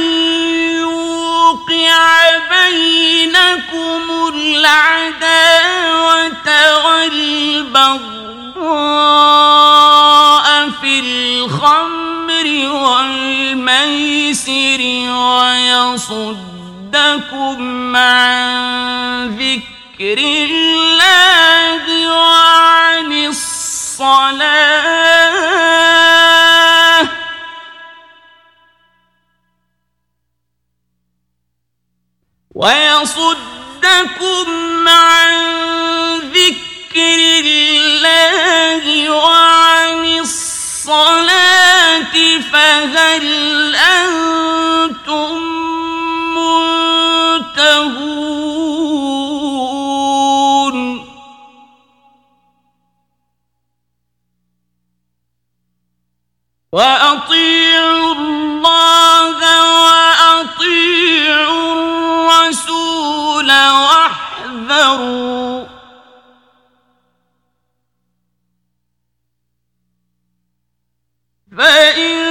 يوقع بينكم العداوة والبغضاء والميسر ويصدكم عن ذكر الله وعن الصلاة ويصد صدكم عن ذكر الله وعن الصلاة أنتم منتهون؟ وأطيعوا الله وأطيعوا الرسول واحذروا. فإن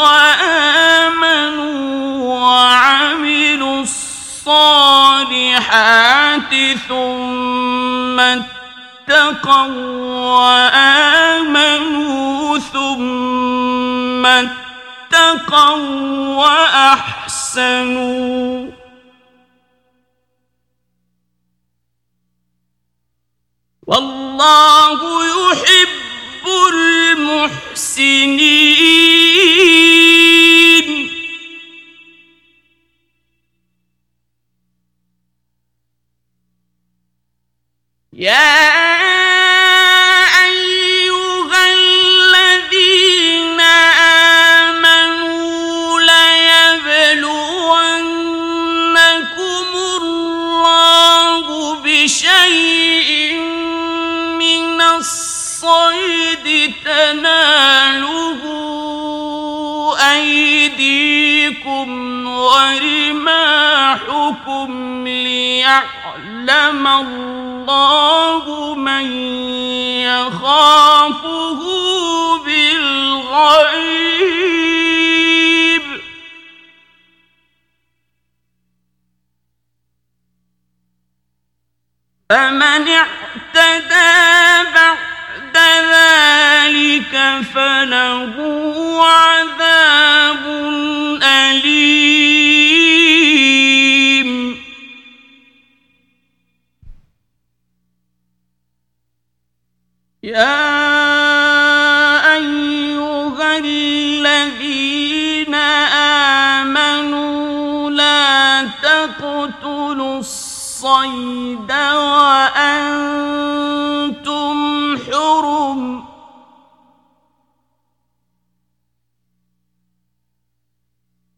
وآمنوا وعملوا الصالحات ثم اتقوا وآمنوا ثم اتقوا وأحسنوا. والله يحب المحسنين. يا الصيد تناله أيديكم ورماحكم ليعلم الله من يخافه بالغيب. فمن اعتدى بعد ذلك فله عذاب أليم. يا أيها الذين آمنوا لا تقتلوا الصيد وأنتم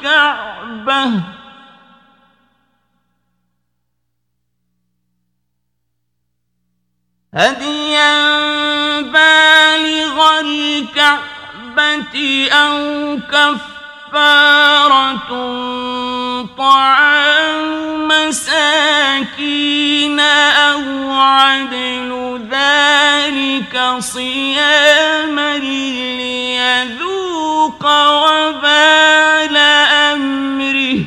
الكعبة. هديا بالغ الكعبة أو كفارة طعام مساكين أو عدل ذلك صياما ليذوق وبال أمره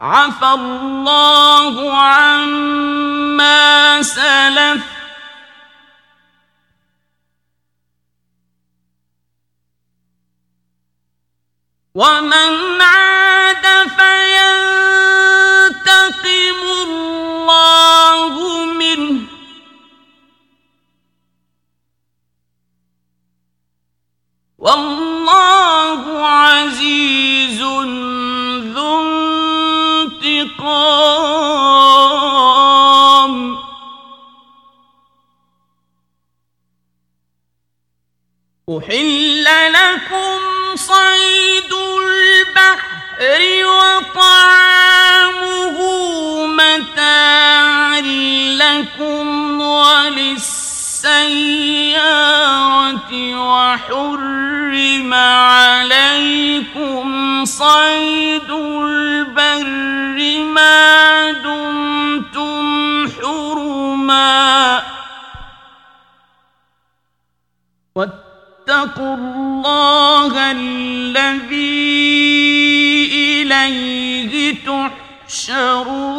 عفى الله عما سلف. ومن عاد فينتقم والله عزيز ذو انتقام. أحل لكم صيد البحر وطعامه متاعا لكم وللسيارة وحرم عليكم صيد البر ما دمتم حرما. واتقوا الله الذي إليه تحشرون.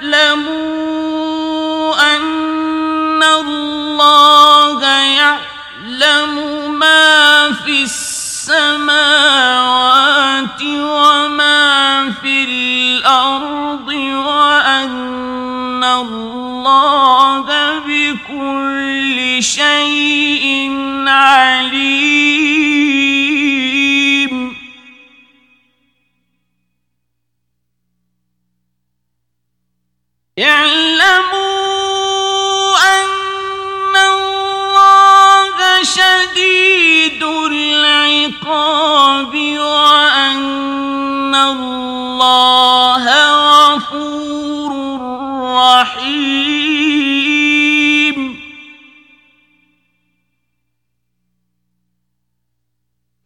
لتعلموا أن الله يعلم ما في السماوات وما في الأرض وأن الله بكل شيء عليم.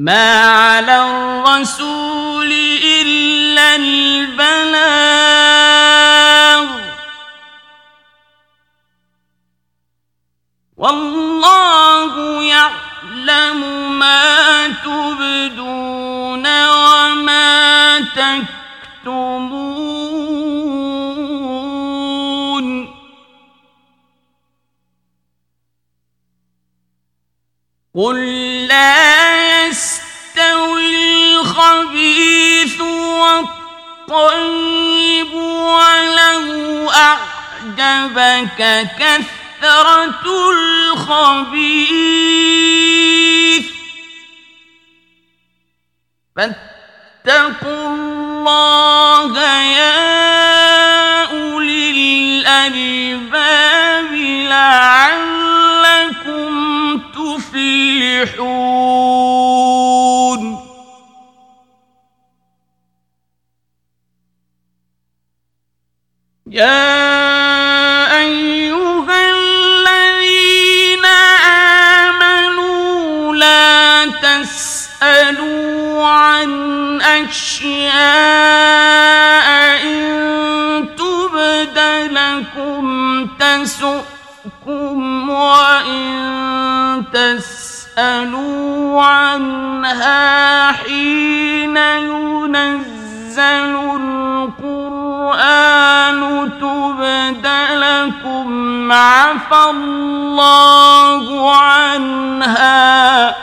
ما على الرسول إلا البلاغ والله يعلم ما تبدون وما تكتمون قل لا الخبيث والطيب ولو أعجبك كثرة الخبيث. فاتقوا الله يا أولي الألباب لعلكم تفلحون. تسؤكم وإن تسألوا عنها حين ينزل القرآن تبد لكم عفى الله عنها.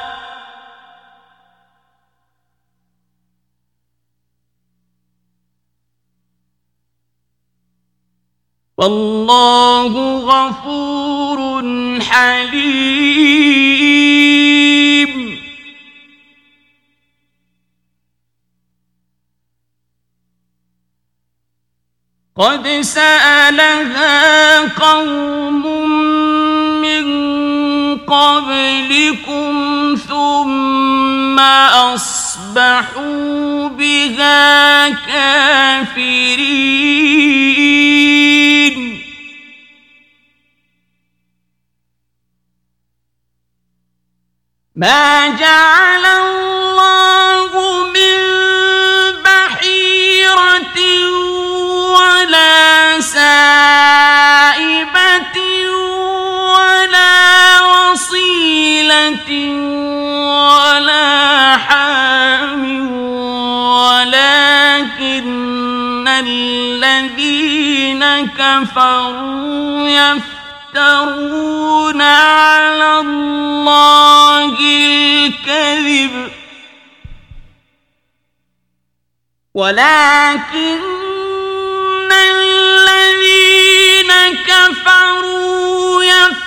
والله غفور حليم. قد سألها قوم من قبلكم ثم أصبحوا بها كافرين. ما جعل الله ولا حام ولكن الذين كفروا يفترون على الله الكذب. ولكن الذين كفروا يفترون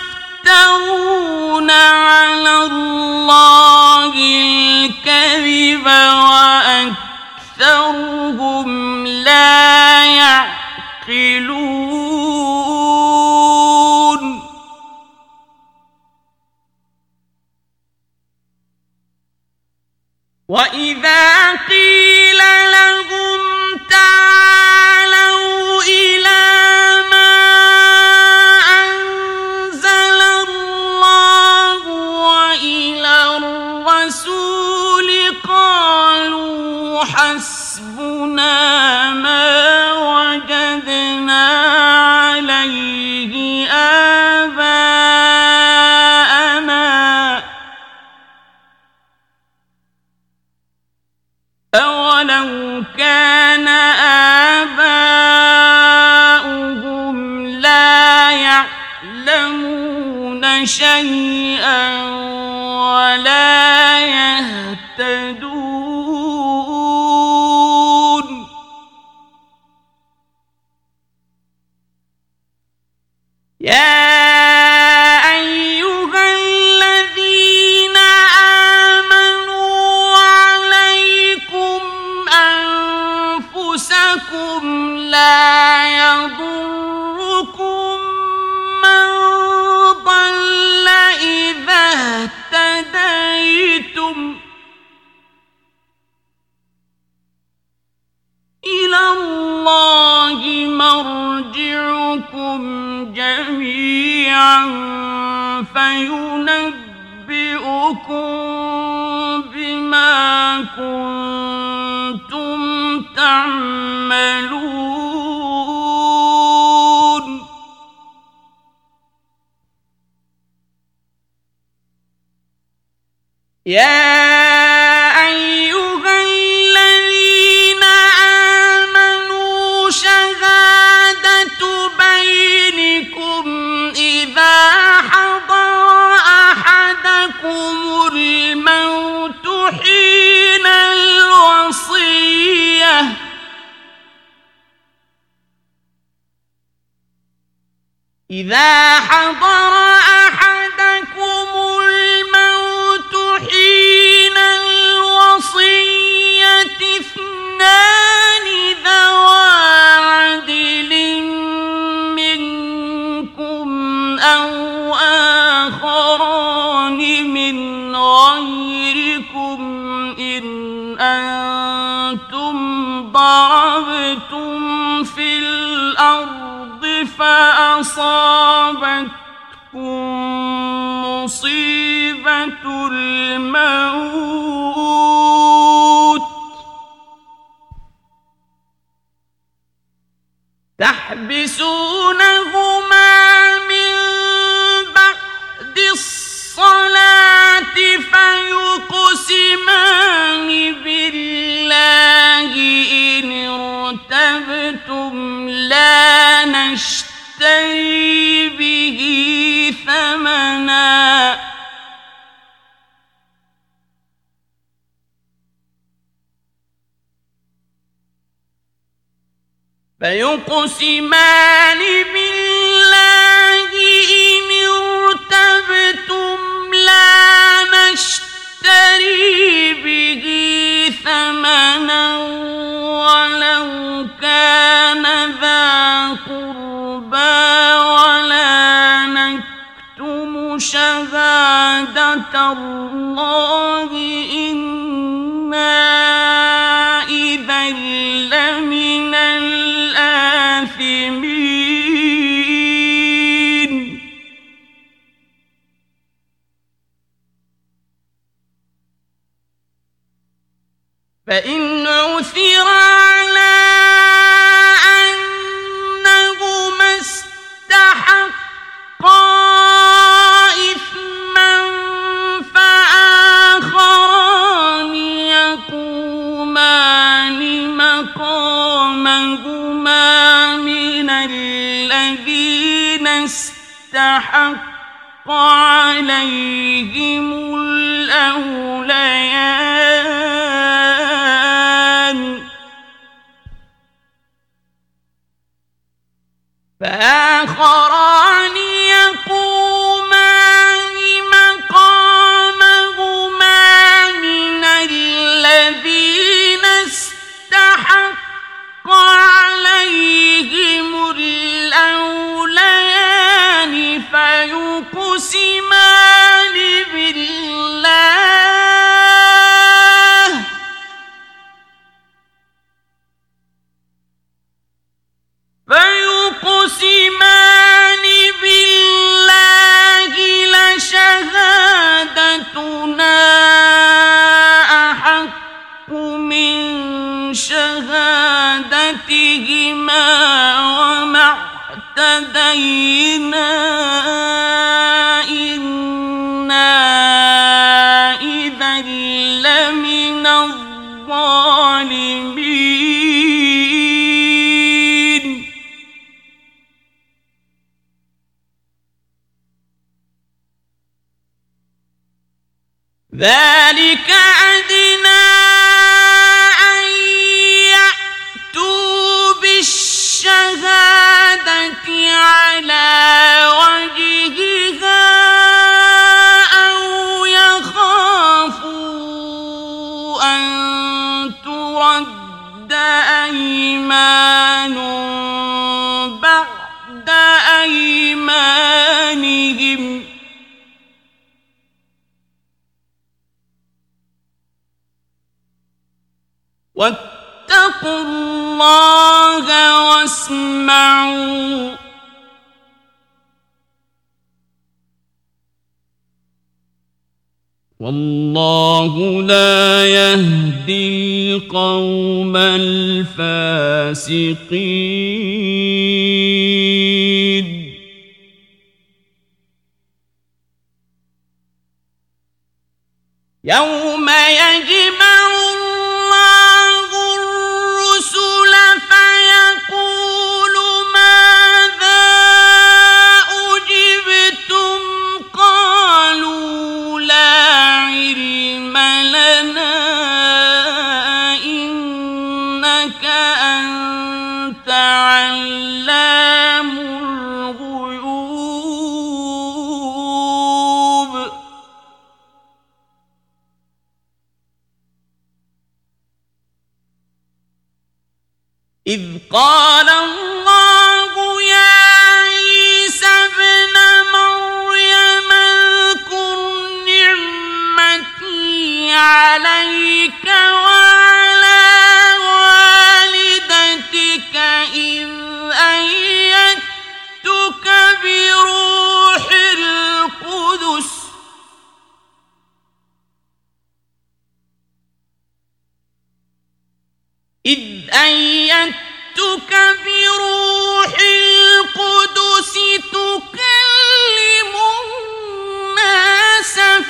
الفاسقين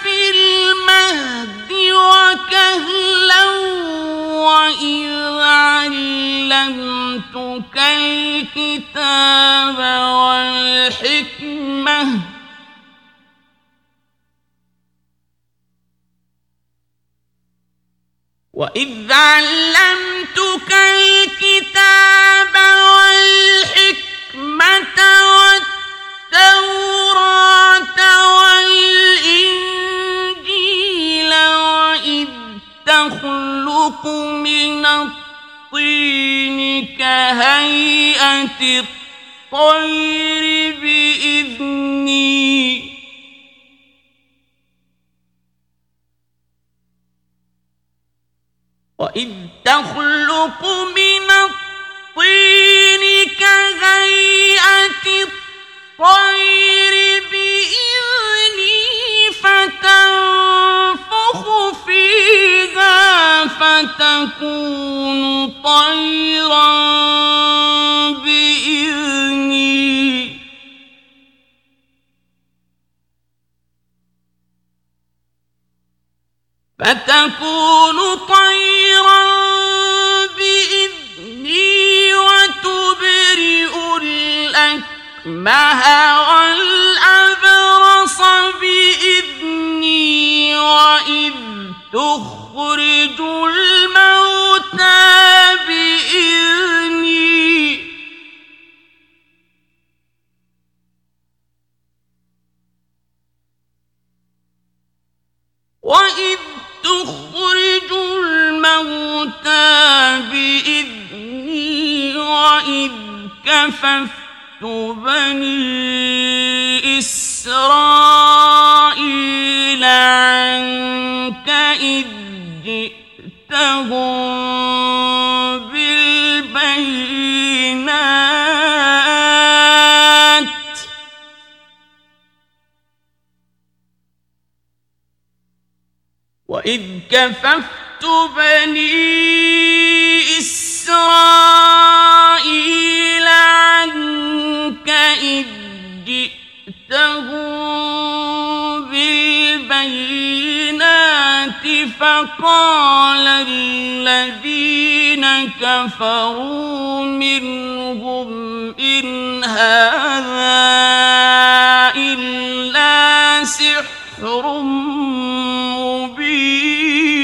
في المهد وكهلا وإذ علمتك الكتاب والحكمة. وإذ علمتك الكتاب والحكمة والتوراة والإنجيل تخلق من الطين كهيئة الطير بإذني. وإذ تخلق من الطين كهيئة الطير بإذني. فتنفخ فيها فتكون طيرا بإذني. فتكون طيرا بإذني وتبرئ الأكمه والأبرص بإذني وإذ تخرج الموتى بإذني. وإذ تخرج الموتى بإذني وإذ كففت بني إسرائيل عنك إذ جئتهم بالبينات. وإذ كففت بني إسرائيل عنك إذ جئتهم بالبينات فقال الذين كفروا منهم إن هذا إلا سحر مبين.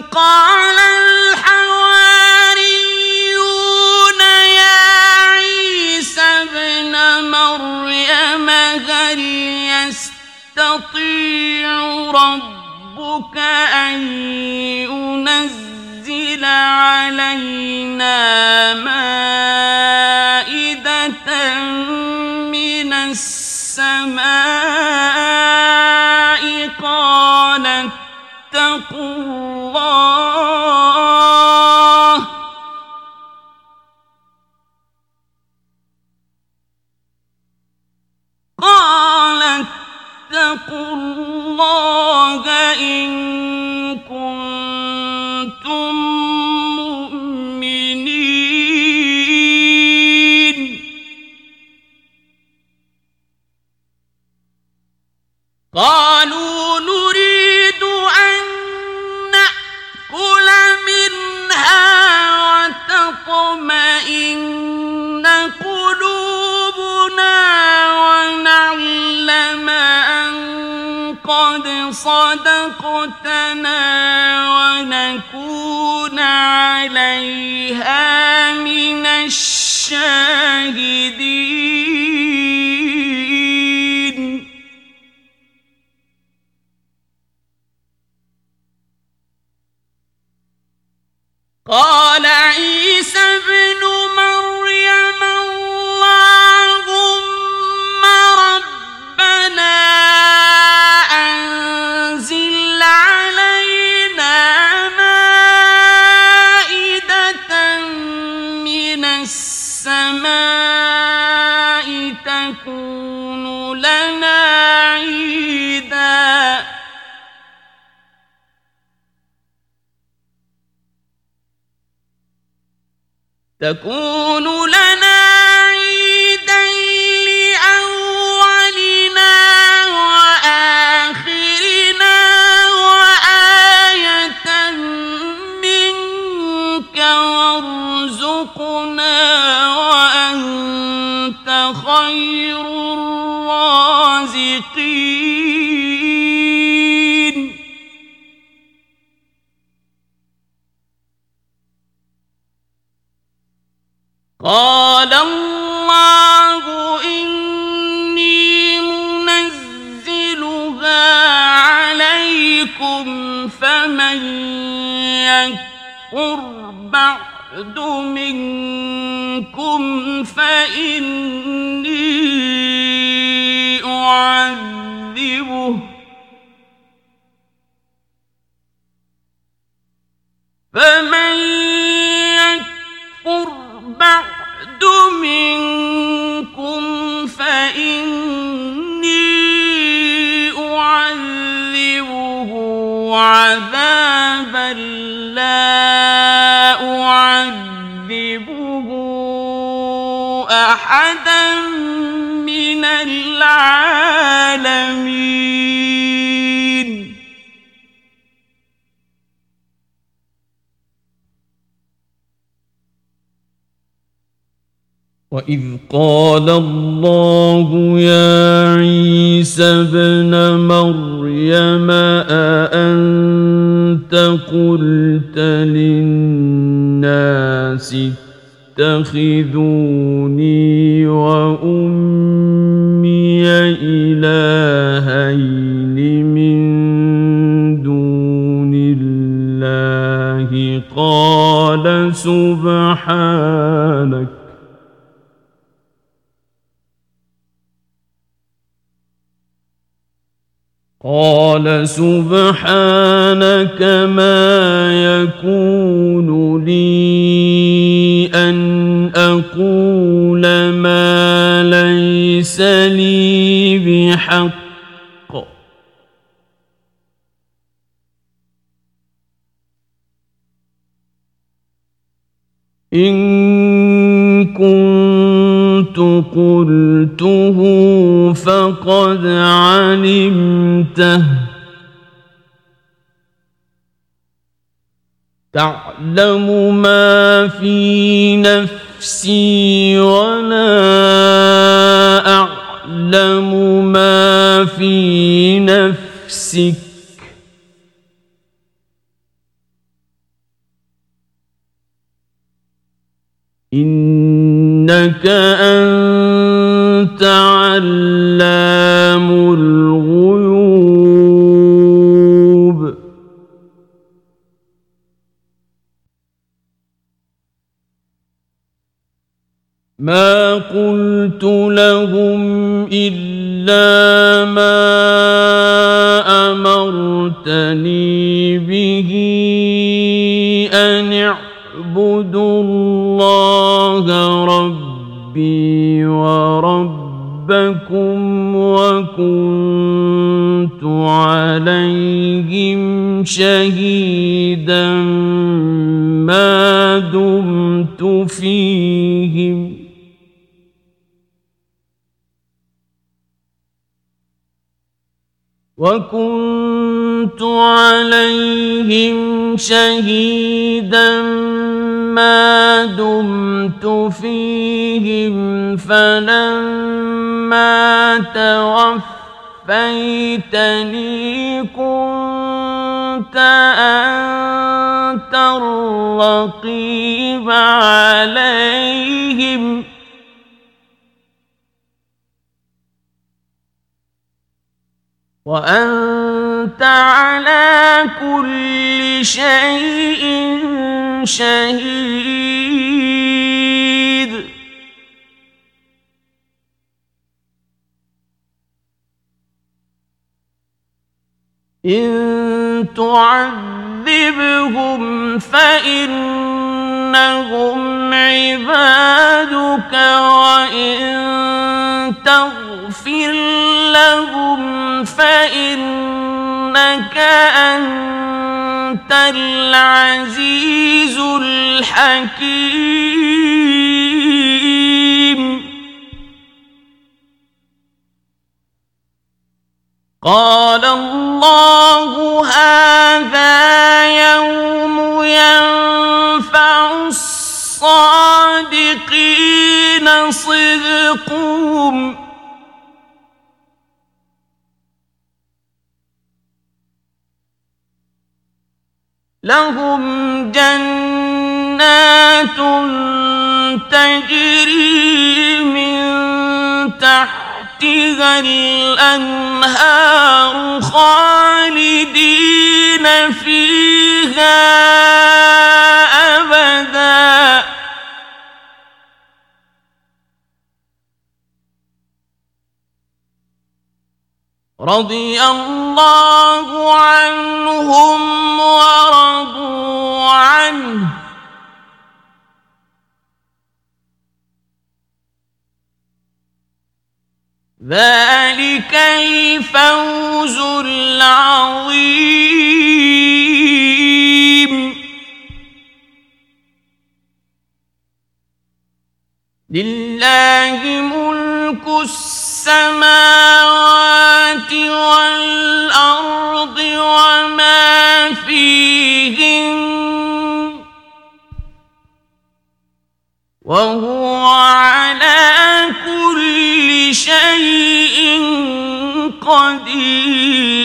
قال الحواريون يا عيسى ابن مريم هل يستطيع ربك أن ينزل علينا مائدة من السماء قال ابن مريم أأنت قلت للناس اتخذوني قال سبحانك ما يكون لي أن أقول ما ليس لي بحق. إن كنت قلته فقد علمته. تعلم ما في نفسي ولا أعلم ما في نفسك. إنك شهيدا ما دمت فيهم. وكنت عليهم شهيدا ما دمت فيهم. فلما توفيتني توفيتني كنت أنت الرقيب عليهم. وأنت على كل شيء شهيد. إن تعذبهم فإنهم عبادك وإن تغفر لهم فإنك أنت العزيز الحكيم. قال الله هذا يوم ينفع الصادقين صدقهم. لهم جنات تجري من تحتها الانهار خالدين فيها ابدا رضي الله عنهم ورضوا عنه ذلك الفوز العظيم. لله ملك السماوات والأرض وما فيهن وهو على كل شيء قدير.